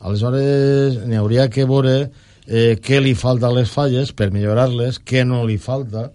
aleshores n'hi hauria que veure eh, què li falta a les falles per millorar-les, què no li falta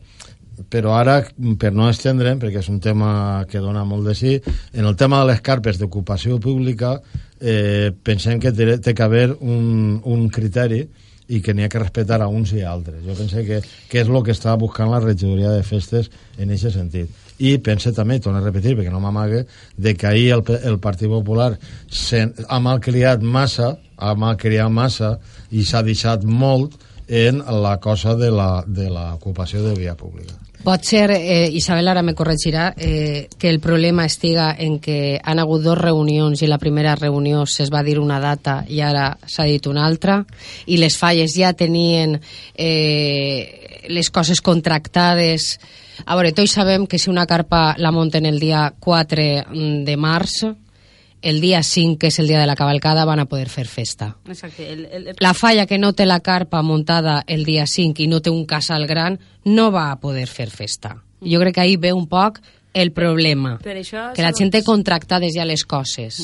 però ara, per no estendre'm, perquè és un tema que dona molt de sí, en el tema de les carpes d'ocupació pública eh, pensem que té, té que haver un, un criteri i que n'hi ha que respectar a uns i a altres. Jo pense que, que és el que està buscant la regidoria de festes en aquest sentit. I pense també, torno a repetir perquè no m'amague, de que ahir el, el Partit Popular se, ha malcriat massa, ha malcriat massa i s'ha deixat molt en la cosa de l'ocupació de, de via pública. Pot ser, eh, Isabel ara me corregirà, eh, que el problema estiga en que han hagut dos reunions i la primera reunió es va dir una data i ara s'ha dit una altra i les falles ja tenien eh, les coses contractades. A veure, tots sabem que si una carpa la munten el dia 4 de març, el dia 5, que és el dia de la cavalcada, van a poder fer festa. Exacte. El, el. La falla que no té la carpa muntada el dia 5 i no té un casal gran no va a poder fer festa. Jo crec que ahir ve un poc el problema? Per això... Que la gent té contractades ja les coses.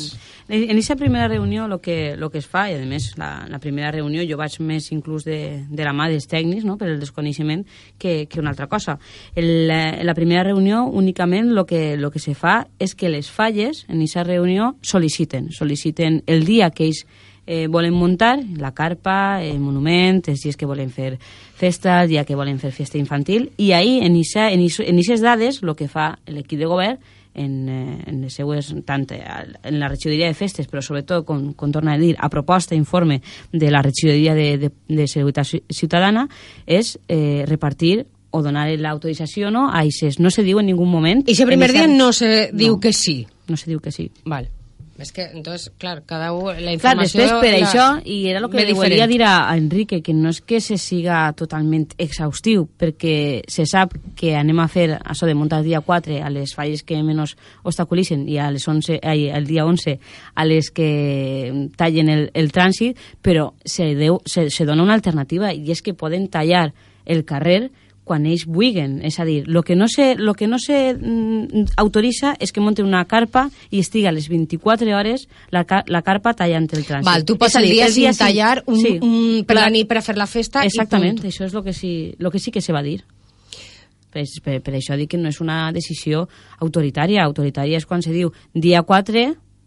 En aquesta primera reunió el que, lo que es fa, i a més la, la primera reunió jo vaig més inclús de, de la mà dels tècnics, no? per el desconeixement, que, que una altra cosa. En la, en la primera reunió únicament el que, lo que se fa és que les falles en aquesta reunió sol·liciten, sol·liciten el dia que ells eh, volen muntar, la carpa, el monument, els dies que volen fer festa, el dia que volen fer festa infantil, i ahir, en aquestes dades, el que fa l'equip de govern en, eh, en les seues, tant en la regidoria de festes, però sobretot, com, com torna a dir, a proposta, informe de la regidoria de, de, de Seguretat Ciutadana, és eh, repartir o donar l'autorització no, a ICES. No se diu en ningú moment... I ese primer dia no se diu No. que sí. No se diu que sí. Val. És que, entonces, clar, cada un... La Clar, informació... després per la- això, i era el que li volia dir a, a Enrique, que no és que se siga totalment exhaustiu, perquè se sap que anem a fer això de muntar el dia 4 a les falles que menys obstaculitzen i a les 11, ai, el dia 11 a les que tallen el, el trànsit, però se, deu, se, se dona una alternativa i és que poden tallar el carrer quan ells vulguin. És a dir, el que no se, lo que no se mm, autoritza és que monte una carpa i estiga a les 24 hores la, la carpa tallant el trànsit. Val, tu pots el dia sin sí- tallar un, sí, un, per la nit per a fer la festa Exactament, i punt. això és el que sí, lo que sí que se va dir. Per, per, per això dic que no és una decisió autoritària. Autoritària és quan se diu dia 4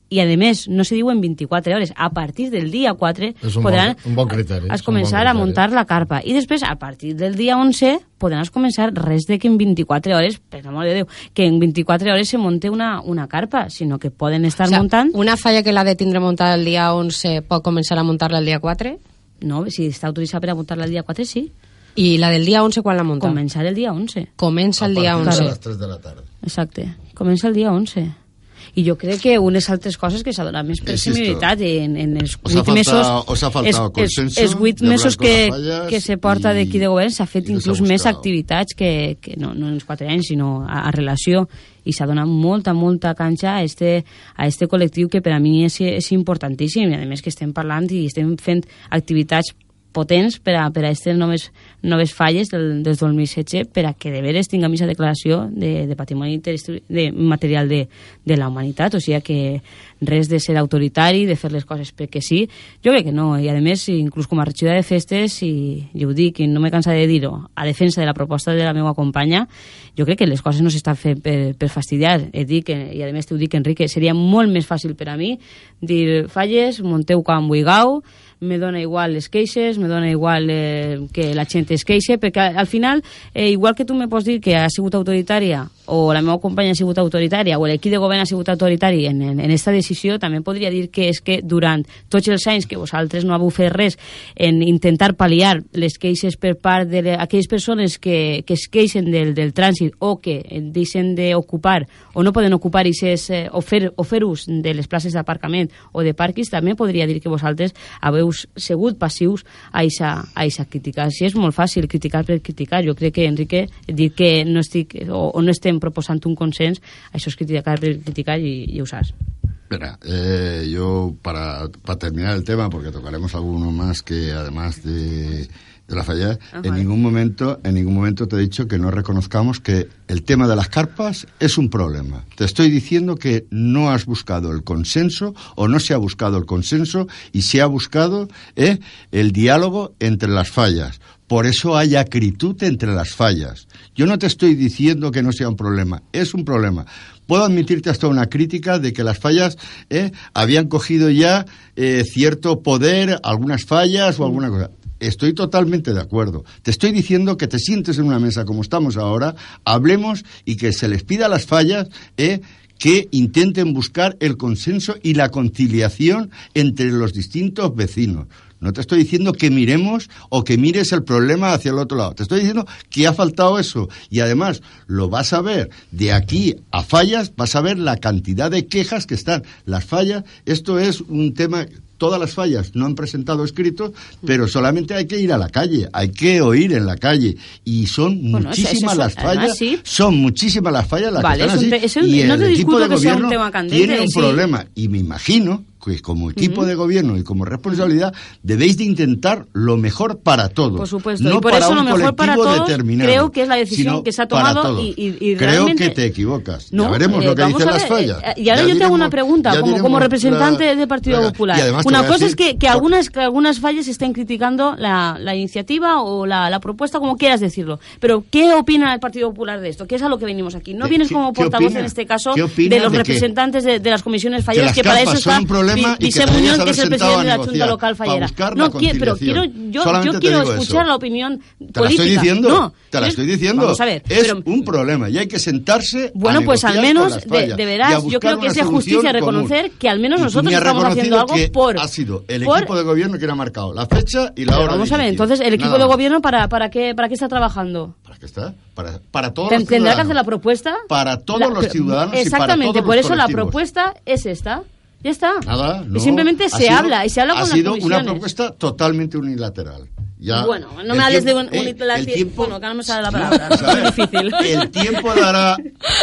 i, a més, no se diu en 24 hores. A partir del dia 4 És un podran bon- un bon criteri, es començar bon a muntar la carpa. I després, a partir del dia 11, podran es començar res de que en 24 hores, per l'amor de Déu, que en 24 hores se monte una, una carpa, sinó que poden estar O sea, muntant... una falla que la de tindre muntada el dia 11 pot començar a muntar-la el dia 4 No, si està autoritzada per a muntar-la el dia 4, sí. i la del dia 11 quan la munta? Començar el dia 11. Comença el A dia partir 11. de las 3 de la tarde. Exacte. Comença el dia 11. I jo crec que unes altres coses que s'ha donat més prioritat en, en els os ha vuit faltado- mesos... os ha els, consenso els, els vuit de hablar mesos con que, que se porta d'aquí de govern s'ha fet inclús més activitats que, que no, no en els quatre anys, sinó a, a relació i s'ha donat molta, molta canxa a este, a este col·lectiu que per a mi és, és importantíssim i a més que estem parlant i estem fent activitats potents per a, per a aquestes noves, noves falles del, del 2016 per a que de veres tinguem aquesta declaració de, de patrimoni de material de, de la humanitat, o sigui que res de ser autoritari, de fer les coses perquè sí, jo crec que no, i a més, inclús com a regidora de festes, i, i ho dic, i no me cansa de dir-ho, a defensa de la proposta de la meva companya, jo crec que les coses no s'estan fent per, per fastidiar, et dic, i a més t'ho dic, Enrique, seria molt més fàcil per a mi dir, falles, monteu quan vulgueu, me dona igual les queixes, me dona igual eh, que la gent es queixe, perquè al final, eh, igual que tu me pots dir que ha sigut autoritària, o la meva companya ha sigut autoritària, o l'equip de govern ha sigut autoritari en, en, en esta decisió, també podria dir que és que durant tots els anys que vosaltres no heu fet res en intentar pal·liar les queixes per part d'aquelles persones que, que es queixen del, del trànsit o que deixen d'ocupar o no poden ocupar ixes, eh, o, fer, o fer ús de les places d'aparcament o de parquis, també podria dir que vosaltres haveu segut passius a eixa, a eixa crítica. Si és molt fàcil criticar per criticar, jo crec que, Enrique, dir que no, estic, o, o no estem proposant un consens, això és criticar per criticar i, i ho saps. Mira, eh, yo para, para terminar el tema, porque tocaremos alguno más que además de, de la falla, en ningún momento, en ningún momento te he dicho que no reconozcamos que el tema de las carpas es un problema. Te estoy diciendo que no has buscado el consenso o no se ha buscado el consenso y se ha buscado eh, el diálogo entre las fallas. Por eso hay acritud entre las fallas. Yo no te estoy diciendo que no sea un problema, es un problema. Puedo admitirte hasta una crítica de que las fallas eh, habían cogido ya eh, cierto poder, algunas fallas o alguna cosa. Estoy totalmente de acuerdo. Te estoy diciendo que te sientes en una mesa como estamos ahora, hablemos y que se les pida las fallas eh, que intenten buscar el consenso y la conciliación entre los distintos vecinos. No te estoy diciendo que miremos o que mires el problema hacia el otro lado. Te estoy diciendo que ha faltado eso. Y además, lo vas a ver de aquí a fallas, vas a ver la cantidad de quejas que están. Las fallas, esto es un tema todas las fallas no han presentado escritos, pero solamente hay que ir a la calle, hay que oír en la calle. Y son Bueno, muchísimas las además, fallas, sí. son muchísimas las fallas las Vale, que están es un así, es un- y no el te equipo de que sea un gobierno tema candente, tiene un sí. problema. Y me imagino, que como equipo de gobierno y como responsabilidad debéis de intentar lo mejor para todos. Por supuesto, no y por para eso un lo mejor para todos creo que es la decisión que se ha tomado y- y- y Creo realmente- que te equivocas. No, ya veremos eh, lo que vamos dicen las fallas. eh, y ahora Ya yo te hago una diremos- pregunta, como, diremos como representante la- del Partido la- Popular. Una cosa es que, que algunas, que algunas fallas estén criticando la, la iniciativa o la, propuesta, como quieras decirlo. Pero, ¿qué opina el Partido Popular de esto? ¿Qué es a lo que venimos aquí? No ¿Qué- vienes como portavoz en este caso ¿Qué opina de los de representantes de, de las comisiones que falleras, que, para eso está problema y que Muñoz, que es el presidente de la Junta Local Fallera. No, pero quiero, yo, Solamente yo quiero escuchar eso. la opinión Te la política. estoy diciendo, No, te la estoy diciendo. Vamos a ver, es pero- un problema y hay que sentarse. a Bueno, pues al menos de, veras, yo creo que es de justicia reconocer que al menos nosotros me estamos haciendo algo por... Ha sido el por- equipo de gobierno que ha marcado la fecha y la Pero hora. vamos a ver, entonces, ¿el equipo Nada de gobierno para, para, qué, para qué está trabajando? ¿Para qué está? Para, para todos los ¿Tendrá que hacer la propuesta? Para todos La- los ciudadanos y para Exactamente, todos por los eso la propuesta es esta. Ya está. Nada, no. Y simplemente Ha se sido- habla, y se habla ha con las sido una comisiones. propuesta totalmente unilateral. Ya, Bueno, no el me hables de tiempo- un- eh, unilateral- el tiempo- bueno, que no me sale la No, palabra, o sea, es difícil. El tiempo dará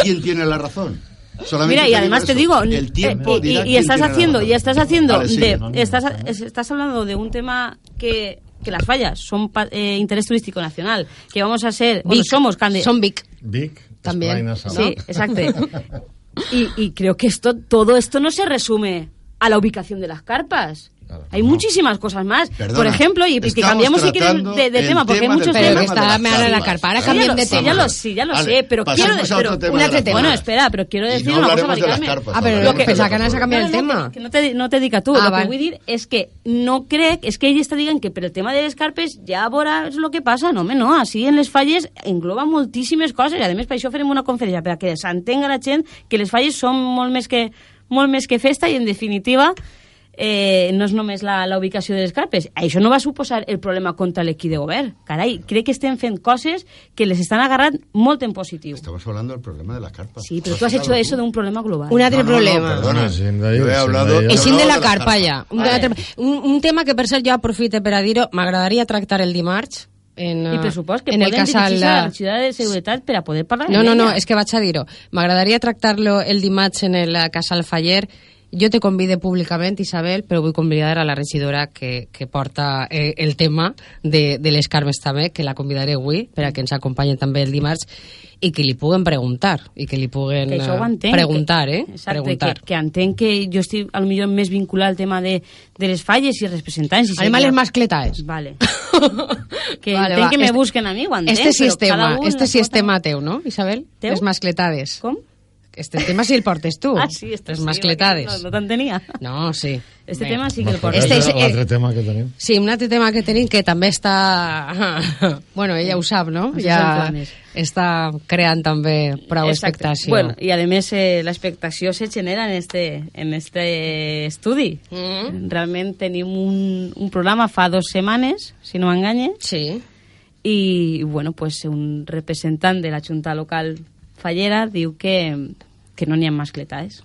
quién tiene la razón. Solamente Mira, y además te digo, el tiempo eh, y- dirá y, quién estás haciendo, y estás haciendo, Vale, sigue, de, no, no. estás, es- estás hablando de un tema que, que las fallas son pa- eh, interés turístico nacional, que vamos a ser, bueno, Vic. somos candi- Son Vic. Vic, También. Sí, exacto. Y, y creo que esto, todo esto no se resume a la ubicación de las carpas. Claro. Hay No. muchísimas cosas más. Perdona, Por ejemplo, y, y que cambiamos si quieres de, tema, porque hay tema muchos Pero temas. está de me las habla la carpa. Ahora Sí, cambien ya lo- de sí, ya tema. lo, sí, ya lo Vale, sé, pero quiero... a pero tema una de las tema. Bueno, espera, pero quiero Y decir no una cosa, de las carpas, Ah, pero lo que- pensaba que no el tema. Que, no, te, no te diga tú. Ah, lo que vull dir és que no crec, és que ell està dient que per el tema de les carpes ja veuràs el que passa. No, home, no, així en les falles engloba moltíssimes coses i a més per això farem una conferència perquè s'entenga la gent que les falles són molt més que, molt més que festa i en definitiva eh, no és només la, la ubicació de les carpes. Això no va suposar el problema contra l'equip de govern. Carai, crec que estem fent coses que les estan agarrant molt en positiu. Estamos hablando del problema de las carpas. Sí, pero Lo tú has hecho eso de un problema global. Un altre No, no, no, problema. perdona. No, de dir, Jo he hablado- Eixint de la carpa ja. Un, Vale. altre- un, un tema que per cert jo aprofite per a dir-ho, m'agradaria tractar el dimarts en, I eh, pressupost que en el poden casal... dirigir-se a la ciutat de seguretat per a poder parlar No, no, no, és que vaig a dir-ho. M'agradaria tractar-lo el dimarts en el eh, Casal Faller. Jo te convide públicament, Isabel, però vull convidar a la regidora que, que porta eh, el tema de, de les Carmes també, que la convidaré avui, per a que ens acompanyen també el dimarts, i que li puguen preguntar, i que li puguen que això ho eh, entenc. preguntar, que, eh? Exacte, preguntar. Que, que entenc que jo estic a lo millor més vinculat al tema de, de les falles i representants. I Anem a les mascletaes. Vale. que Vale, entenc va. que me Este- busquen a mi, ho entenc, Este però cada un este la sí és seva- tema teu, no, Isabel? Teu? Les mascletades. Com? Este tema sí el portes tu. Ah, sí, este Les sí, mascletades. No, no t'entenia. No, sí. Este Bé. tema sí que el portes. Este és l'altre tema que tenim. Sí, un altre tema que tenim que també està... bueno, ella ho sap, no? Això Ja està creant també prou Exacte. expectació. Bueno, y además eh, la expectació se genera en este, en este estudi. Mm. Realment tenim un, un programa fa dos setmanes, si no m'enganye, Sí. i bueno, pues, un representant de la Junta Local Fallera diu que, que no n'hi ha mascletades.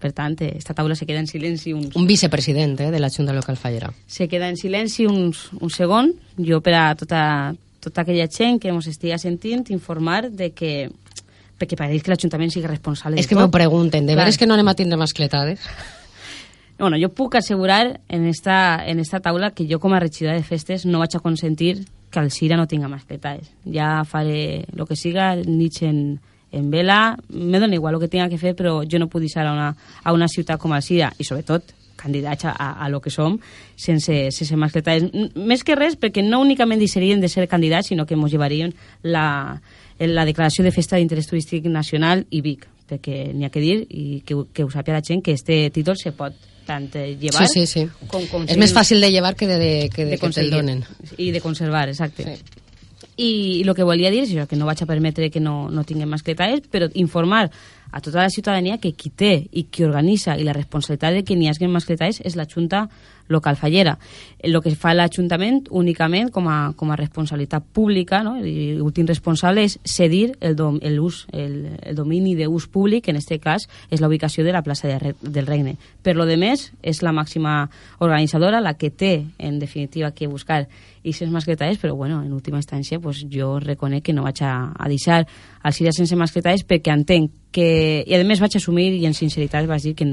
Per tant, esta taula se queda en silenci uns, Un vicepresident eh, de la Junta Local Fallera. se queda en silenci uns, un segon. Jo, per a tota, tota aquella gent que ens estigui sentint, informar de que perquè pareix que l'Ajuntament sigui responsable És que m'ho pregunten, de veres que no anem a tindre mascletades? Bueno, jo puc assegurar en esta, en esta taula que jo com a regidora de festes no vaig a consentir que el Sira no tinga mascletades. Ja faré el que siga, nits en, en vela, me dona igual el que tinga que fer, però jo no puc deixar a una, a una ciutat com el Sira, i sobretot candidats a, a, a lo que som, sense, sense mascletades. N- Més que res, perquè no únicament deixarien de ser candidats, sinó que ens llevarien la, la declaració de festa d'interès turístic nacional i Vic, perquè n'hi ha que dir i que, que ho sàpiga la gent que este títol se pot tant eh, llevar Sí, sí, sí. com, com És més fàcil de llevar que de, de, que de, de que te'l donen. i de conservar, exacte. Sí. I, el que volia dir és que no vaig a permetre que no, no tinguem mascletades, però informar a tota la ciutadania que qui té i qui organitza i la responsabilitat de que n'hi hagi mascletades és la Junta Local Fallera. El que fa l'Ajuntament únicament com a, com a responsabilitat pública, no? i l'últim responsable és cedir el, dom, el, ús, el, el domini d'ús públic, en aquest cas és la ubicació de la plaça de, del Regne. Per lo de més, és la màxima organitzadora la que té, en definitiva, que buscar i ses mascletades, però bueno, en última instància pues, jo reconec que no vaig a, a deixar el Síria sense mascletades perquè entenc que, i a més vaig assumir i en sinceritat vaig, dir que,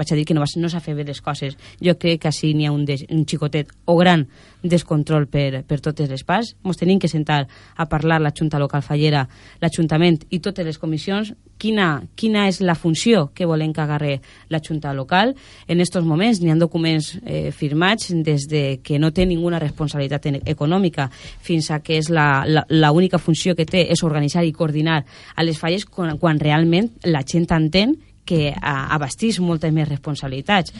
vaig dir que no, no s'ha fet bé les coses. Jo crec que així n'hi ha un, des, un xicotet o gran descontrol per, per totes les parts. Ens tenim que sentar a parlar la Junta Local Fallera, l'Ajuntament i totes les comissions. Quina, quina és la funció que volen que agarre la Junta Local? En aquests moments n'hi ha documents eh, firmats des de que no té ninguna responsabilitat econòmica fins a que és la, la, la única funció que té és organitzar i coordinar a les falles quan, quan realment la gent entén que abastís moltes més responsabilitats.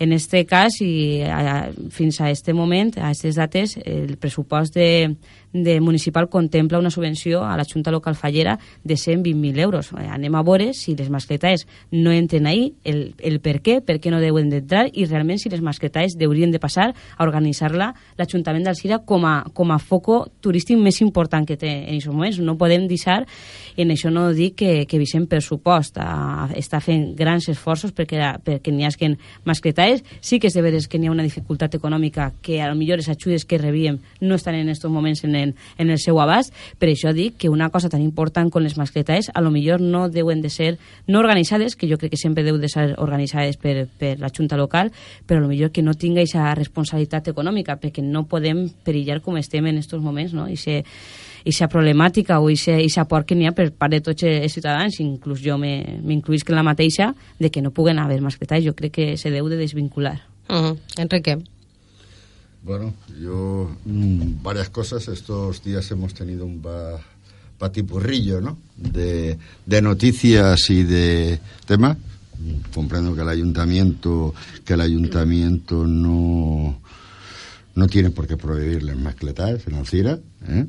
En aquest cas, i a, fins a aquest moment, a aquestes dates, el pressupost de, de municipal contempla una subvenció a la Junta Local Fallera de 120.000 euros. Eh, anem a veure si les mascletaes no entren ahí, el, el per què, per què no deuen d'entrar i realment si les mascletaes haurien de passar a organitzar-la l'Ajuntament d'Alcira com, a, com a foco turístic més important que té en aquests moments. No podem deixar, en això no dic que, que Vicent Pressupost a, està fent grans esforços perquè, perquè n'hi hagi mascletaes. Sí que és de veres que n'hi ha una dificultat econòmica que a lo millor les ajudes que rebíem no estan en aquests moments en en, en el seu abast. Per això dic que una cosa tan important com les mascletes a lo millor no deuen de ser no organitzades, que jo crec que sempre deu de ser organitzades per, per la Junta local, però a lo millor que no tinga aquesta responsabilitat econòmica, perquè no podem perillar com estem en aquests moments, no? I ser sa problemàtica o sa por que n'hi ha per part de tots els ciutadans, inclús jo m'incluïsc en la mateixa, de que no puguen haver mascletes. Jo crec que se deu de desvincular. Uh -huh. Enrique. Bueno, yo mm, varias cosas. Estos días hemos tenido un patipurrillo, ¿no? De, de noticias y de temas. Comprendo que el ayuntamiento, que el ayuntamiento no no tiene por qué prohibirles mascletas en Alcira, ¿eh?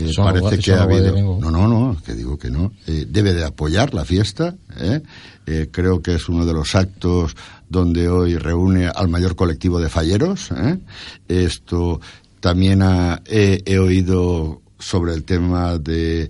Eh, parece que ha habido... No, no, no, que digo que no. Eh, debe de apoyar la fiesta. ¿eh? ¿eh? creo que es uno de los actos donde hoy reúne al mayor colectivo de falleros. ¿eh? Esto también he, he oído sobre el tema de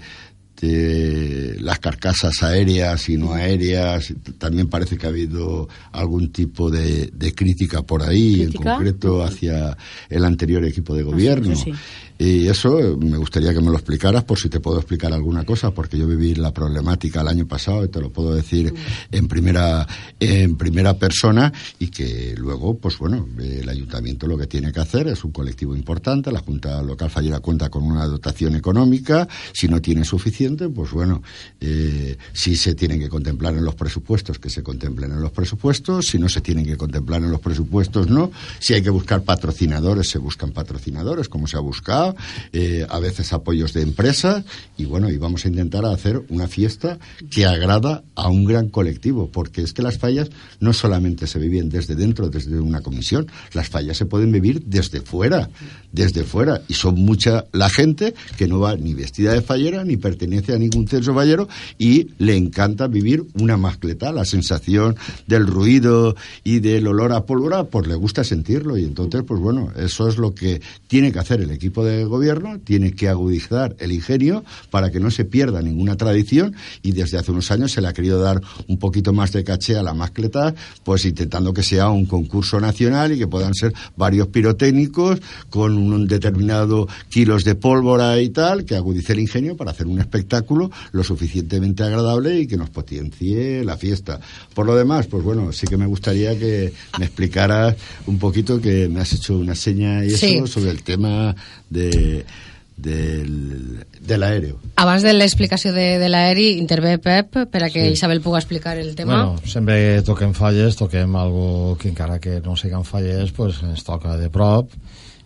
de las carcasas aéreas y no aéreas. También parece que ha habido algún tipo de, de crítica por ahí, en concreto hacia el anterior equipo de gobierno. Sí, sí. Y eso eh, me gustaría que me lo explicaras por si te puedo explicar alguna cosa, porque yo viví la problemática el año pasado y te lo puedo decir en primera, en primera persona y que luego, pues bueno, el ayuntamiento lo que tiene que hacer es un colectivo importante, la Junta Local Fallera cuenta con una dotación económica, si no tiene suficiente, pues bueno, eh, si se tienen que contemplar en los presupuestos, que se contemplen en los presupuestos, si no se tienen que contemplar en los presupuestos, no, si hay que buscar patrocinadores, se buscan patrocinadores, como se ha buscado, eh, a veces apoyos de empresas, y bueno, y vamos a intentar hacer una fiesta que agrada a un gran colectivo, porque es que las fallas no solamente se viven desde dentro, desde una comisión, las fallas se pueden vivir desde fuera, desde fuera, y son mucha la gente que no va ni vestida de fallera, ni pertenece a ningún censo fallero, y le encanta vivir una mascleta, la sensación del ruido y del olor a pólvora, pues le gusta sentirlo, y entonces, pues bueno, eso es lo que tiene que hacer el equipo de gobierno tiene que agudizar el ingenio para que no se pierda ninguna tradición y desde hace unos años se le ha querido dar un poquito más de caché a la mascleta, pues intentando que sea un concurso nacional y que puedan ser varios pirotécnicos con un determinado kilos de pólvora y tal, que agudice el ingenio para hacer un espectáculo lo suficientemente agradable y que nos potencie la fiesta. Por lo demás, pues bueno, sí que me gustaría que me explicaras un poquito que me has hecho una seña y eso sobre el tema de, del, de l'aèreo. Abans de l'explicació de, de l'aeri, intervé Pep per a que sí. Isabel pugui explicar el tema. Bueno, sempre toquem falles, toquem algo que encara que no siguin falles, pues, ens toca de prop,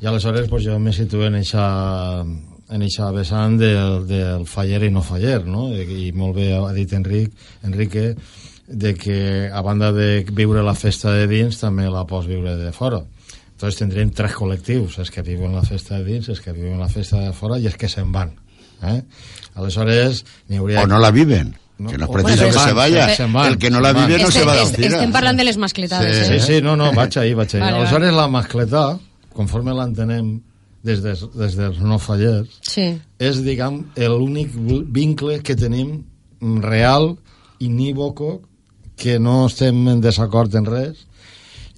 i aleshores pues, jo me situo en eixa, en eixa vessant del, del faller i no faller, no? I, i molt bé ha dit Enric, Enrique, de que a banda de viure la festa de dins també la pots viure de fora entonces tindríem tres col·lectius, els que viuen la festa de dins, els que viuen la festa de fora i els que se'n van. Eh? Aleshores, n'hi hauria... O no la viven. No, que no és preciso que se vaya. Se el que no la vive no se va a Estem, estem parlant de les mascletades. Sí, eh? sí, sí no, no, vaig ahí, vaig ahí. Vale, Aleshores, la mascletà, conforme l'entenem des, de, des dels no fallers, sí. és, diguem, l'únic vincle que tenim real, inívoco, que no estem en desacord en res,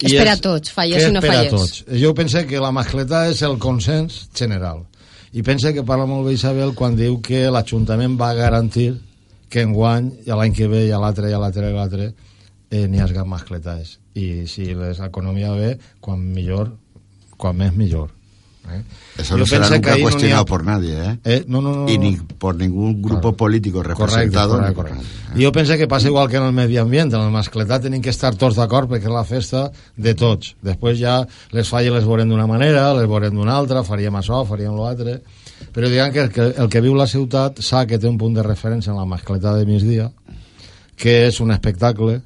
i és per a tots, falles i no falles. Tots. Jo penso que la mascleta és el consens general. I penso que parla molt bé Isabel quan diu que l'Ajuntament va garantir que enguany, i l'any que ve, i a l'altre, i a l'altre, i a l'altre, eh, n'hi hagi mascletats. I si l'economia ve, quan millor, quan més millor. ¿Eh? Eso no será nunca cuestionado ha... por nadie, ¿eh? eh no, no, no, y ni por ningún grupo claro. político representado. Correcte, correcte, correcte. Jo penso que passa igual que en el medi ambient, en el mascletat tenim que estar tots d'acord perquè és la festa de tots. Després ja les falles les veurem d'una manera, les veurem d'una altra, faríem això, faríem l'altre... Però diguem que el, que el que viu la ciutat sap que té un punt de referència en la mascletat de migdia, que és un espectacle,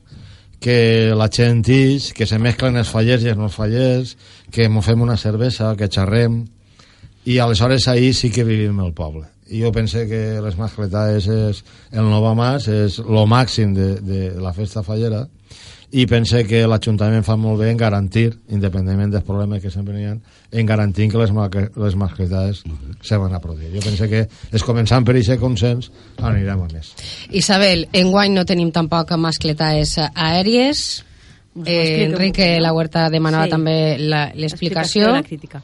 que la gent ix, que se mesclen els fallers i els no fallers, que ens fem una cervesa, que xerrem, i aleshores ahir sí que vivim el poble. I jo pense que les mascletades és el Nova Mas, és lo màxim de, de la festa fallera, i pense que l'Ajuntament fa molt bé en garantir, independentment dels problemes que sempre hi ha, en garantir que les, les mascletades se van a produir. Jo pense que és començant per aquest consens anirem a més. Isabel, enguany no tenim tampoc mascletades aèries. Eh, Enrique La Huerta demanava sí. també l'explicació. De la crítica,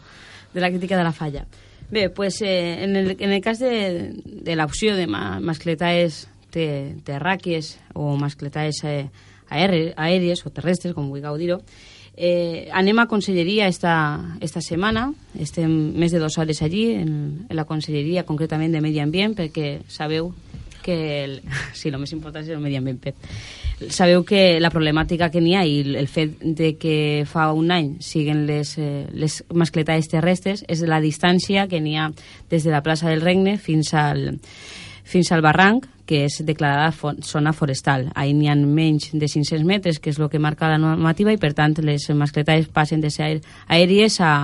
de la crítica de la falla. Bé, pues, eh, en, el, en el cas de, de l'opció de ma, mascletades terràquies o mascletades eh, aèries o terrestres, com vulgueu dir-ho, eh, anem a Conselleria esta, esta setmana, estem més de dues hores allí, en, en la Conselleria concretament de Medi Ambient, perquè sabeu que el, sí, el més important és el medi ambient, Pep. Sabeu que la problemàtica que n'hi ha i el fet de que fa un any siguen les, eh, les mascletades terrestres és la distància que n'hi ha des de la plaça del Regne fins al, fins al barranc, que és declarada zona forestal. Ahir n'hi ha menys de 500 metres, que és el que marca la normativa, i per tant les mascletades passen de ser aèries a,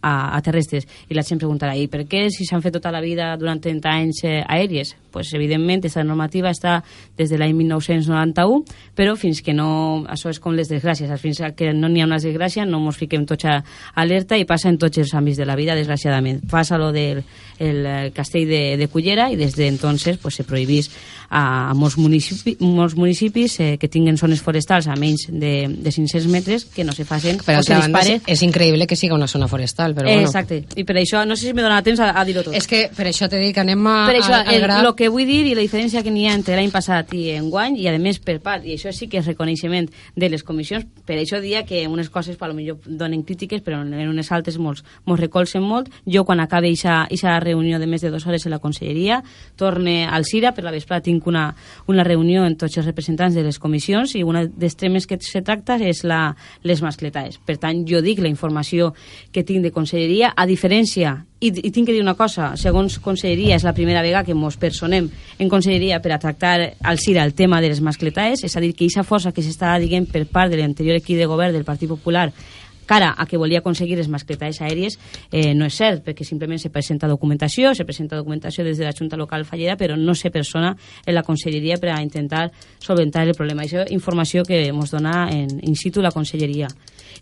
a, a terrestres. I la gent preguntarà, i per què si s'han fet tota la vida durant 30 anys eh, aèries? pues, evidentment, aquesta normativa està des de l'any 1991, però fins que no... Això és com les desgràcies, fins que no n'hi ha una desgràcia no ens fiquem tots a alerta i passa en tots els àmbits de la vida, desgraciadament. Passa lo del el eh, castell de, de Cullera i des d'entonces pues, se prohibís a, a molts, municipi, molts municipis eh, que tinguen zones forestals a menys de, de 500 metres que no se facin però o se dispare... És, és increïble que siga una zona forestal, però bueno. Exacte, i per això, no sé si me dona temps a, a dir-ho tot. És que per això t'he dit que anem a, per això, al, al gra... El, que vull dir i la diferència que n'hi ha entre l'any passat i enguany, i a més per part, i això sí que és reconeixement de les comissions, per això dia que unes coses per millor donen crítiques, però en unes altres molts mos recolzen molt. Jo, quan acabe aquesta reunió de més de dues hores en la conselleria, torne al CIRA, per la vesprada tinc una, una reunió amb tots els representants de les comissions i una dels temes que se tracta és la, les mascletades. Per tant, jo dic la informació que tinc de conselleria, a diferència i, I tinc que dir una cosa, segons Conselleria és la primera vegada que ens personem en Conselleria per a tractar al CIRA el tema de les mascletaes, és a dir, que aquesta força que s'està dient per part de l'anterior equip de govern del Partit Popular cara a que volia aconseguir les mascletades aèries eh, no és cert, perquè simplement se presenta documentació, se presenta documentació des de la Junta Local Fallera, però no se persona en la Conselleria per a intentar solventar el problema. Això és informació que ens dona en in situ la Conselleria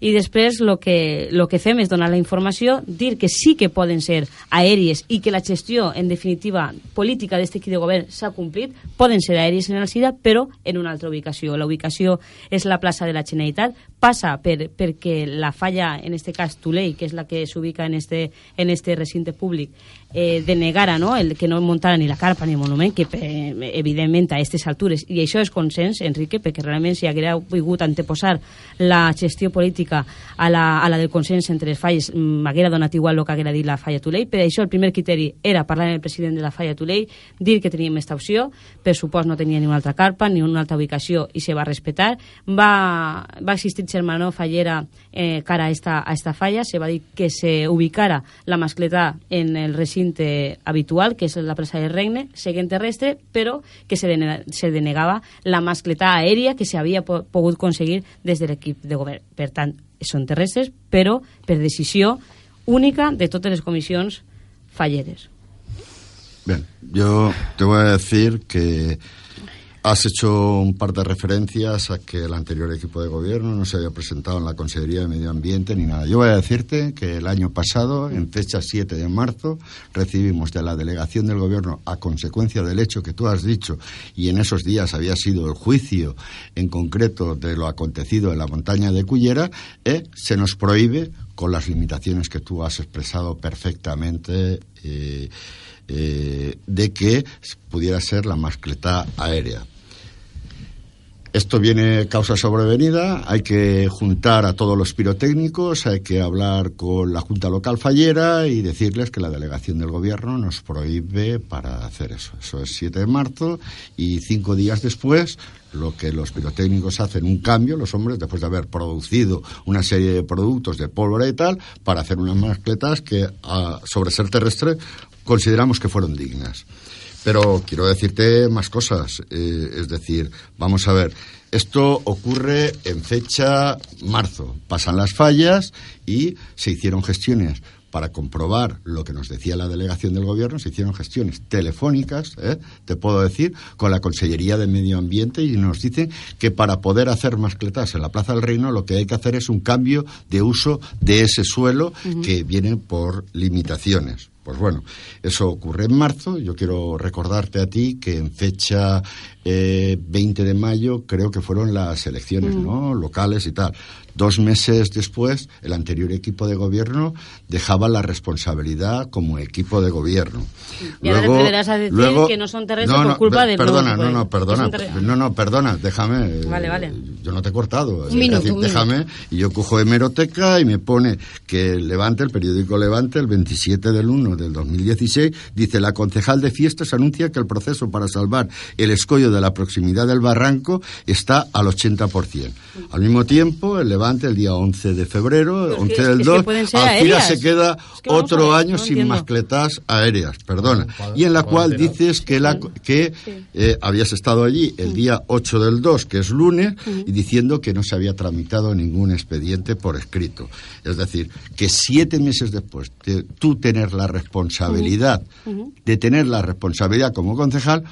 i després el que, lo que fem és donar la informació, dir que sí que poden ser aèries i que la gestió, en definitiva, política d'aquest equip de govern s'ha complit, poden ser aèries en el CIDA, però en una altra ubicació. La ubicació és la plaça de la Generalitat, passa per, perquè la falla, en aquest cas Tulei, que és la que s'ubica en este, en este recinte públic, eh, denegara no? el que no muntara ni la carpa ni el monument, que eh, evidentment a aquestes altures, i això és consens, Enrique, perquè realment si haguera volgut anteposar la gestió política a la, a la del consens entre les falles, m'haguera donat igual el que haguera dit la falla Tulei, per això el primer criteri era parlar amb el president de la falla Tulei, dir que teníem aquesta opció, per supost no tenia ni una altra carpa ni una altra ubicació i se va respetar, va, va existir germanó fallera eh, cara a esta, a esta falla, se va dir que se ubicara la mascleta en el recinte habitual, que és la plaça del Regne, seguint terrestre, però que se, denega, se denegava la mascletà aèria que s'havia po pogut aconseguir des de l'equip de govern. Per tant, són terrestres, però per decisió única de totes les comissions falleres. Bien, yo te voy a decir que Has hecho un par de referencias a que el anterior equipo de gobierno no se había presentado en la Consejería de Medio Ambiente ni nada. Yo voy a decirte que el año pasado, en fecha 7 de marzo, recibimos de la delegación del gobierno, a consecuencia del hecho que tú has dicho, y en esos días había sido el juicio en concreto de lo acontecido en la montaña de Cullera, eh, se nos prohíbe, con las limitaciones que tú has expresado perfectamente, eh, eh, de que pudiera ser la mascletá aérea. Esto viene causa sobrevenida, hay que juntar a todos los pirotécnicos, hay que hablar con la Junta Local Fallera y decirles que la delegación del Gobierno nos prohíbe para hacer eso. Eso es 7 de marzo y cinco días después lo que los pirotécnicos hacen un cambio, los hombres, después de haber producido una serie de productos de pólvora y tal, para hacer unas mascletas que sobre ser terrestre consideramos que fueron dignas. Pero quiero decirte más cosas. Eh, es decir, vamos a ver, esto ocurre en fecha marzo. Pasan las fallas y se hicieron gestiones para comprobar lo que nos decía la delegación del gobierno, se hicieron gestiones telefónicas, ¿eh? te puedo decir, con la Consellería de Medio Ambiente y nos dicen que para poder hacer mascletas en la Plaza del Reino lo que hay que hacer es un cambio de uso de ese suelo que viene por limitaciones. Pues bueno, eso ocurre en marzo. Yo quiero recordarte a ti que en fecha eh, 20 de mayo creo que fueron las elecciones ¿no? locales y tal. Dos meses después, el anterior equipo de gobierno dejaba la responsabilidad como equipo de gobierno. Y ahora luego, te a decir luego, que no son terrestres por culpa de... Perdona, no, no, perdona, no, no, perdona, déjame. Vale, vale. Yo no te he cortado. Un minuto, decir, déjame, y yo cojo hemeroteca y me pone que Levante, el periódico Levante, el 27 del 1 del 2016, dice, la concejal de fiestas anuncia que el proceso para salvar el escollo de la proximidad del barranco está al 80%. Al mismo tiempo, el Levante el día 11 de febrero, 11 del 2, al se queda otro año sin mascletas aéreas, perdona, y en la cual dices que, la, que eh, habías estado allí el día 8 del 2, que es lunes, y diciendo que no se había tramitado ningún expediente por escrito. Es decir, que siete meses después de tú tener la responsabilidad, de tener la responsabilidad como concejal,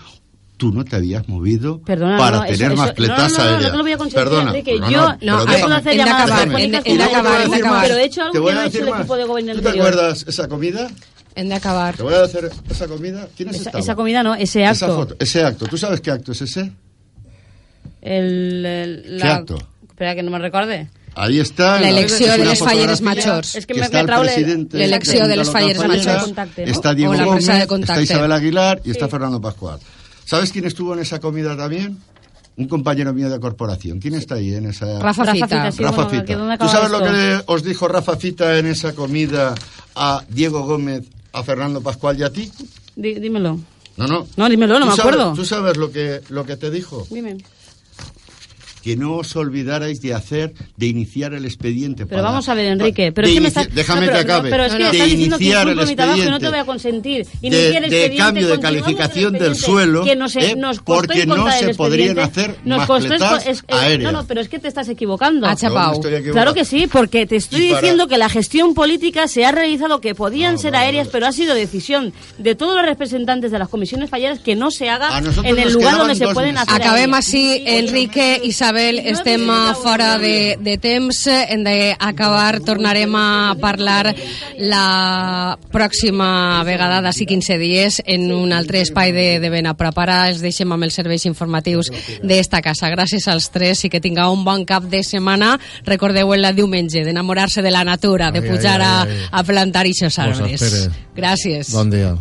tú no te habías movido Perdona, para no, tener eso, mascletas no, no. No, no, lo voy a conseguir, Perdona, Enrique. no, yo no, puedo hacer llamadas acabar, telefónicas en, en acabar, en acabar. pero he hecho algo te que no ha hecho el más. equipo de gobierno ¿Tú te acuerdas esa comida? En de acabar. Te voy a hacer esa comida. ¿Quién es Esa, esa comida no, ese Esa acto. foto, ese acto. ¿Tú sabes qué acto es ese? El, el, ¿Qué la... acto? Espera que no me recorde. Ahí está. La elecció es de les falleres majors. Es que que me- está me el traule presidente l'elecció de Junta falleres ¿no? Está Diego la Gómez, está Isabel Aguilar y está Fernando Pascual. ¿Sabes quién estuvo en esa comida también? Un compañero mío de corporación. ¿Quién está ahí en esa...? Rafa Rafa Fita. Fita, sí. Rafa bueno, Fita. que ¿dónde ¿Tú sabes lo que le- os dijo Rafa Fita en esa comida a Diego Gómez, a Fernando Pascual y a ti? Dímelo. No, no. No, dímelo, no ¿Tú me sabes- acuerdo. ¿Tú sabes lo que, lo que te dijo? Dime. Que no os olvidarais de hacer, de iniciar el expediente. Pero para- vamos a ver, Enrique. Pero de es que me estás... Déjame no, pero, que acabe. no, pero es que No, no. estás de diciendo que iniciar el inculpo mi trabajo y no te expediente. voy a consentir. de, Iniciar el de expediente, cambio de continuamos el calificación del expediente, suelo que nos, ¿eh? nos costó porque no el se podrían expediente, hacer nos costó mascletas es- es- aéreas. No, no, pero es que te estás equivocando. Ah, chapao. No. Claro que sí, porque te estoy para- diciendo que la gestión política se ha realizado que podían ser aéreas, pero ha sido decisión de todos los representantes de las comisiones falleras que no se haga en el lugar donde se pueden hacer Acabem aéreas. així, Enrique, Isabel, estem eh, fora de, de temps, hem d'acabar, tornarem a parlar la pròxima vegada d'ací 15 dies en un altre espai de, de ben a preparar, els deixem amb els serveis informatius d'esta casa. Gràcies als tres i que tingueu un bon cap de setmana. Recordeu el diumenge d'enamorar-se de la natura, de pujar a, a plantar ixos Us arbres. Gràcies. Bon dia.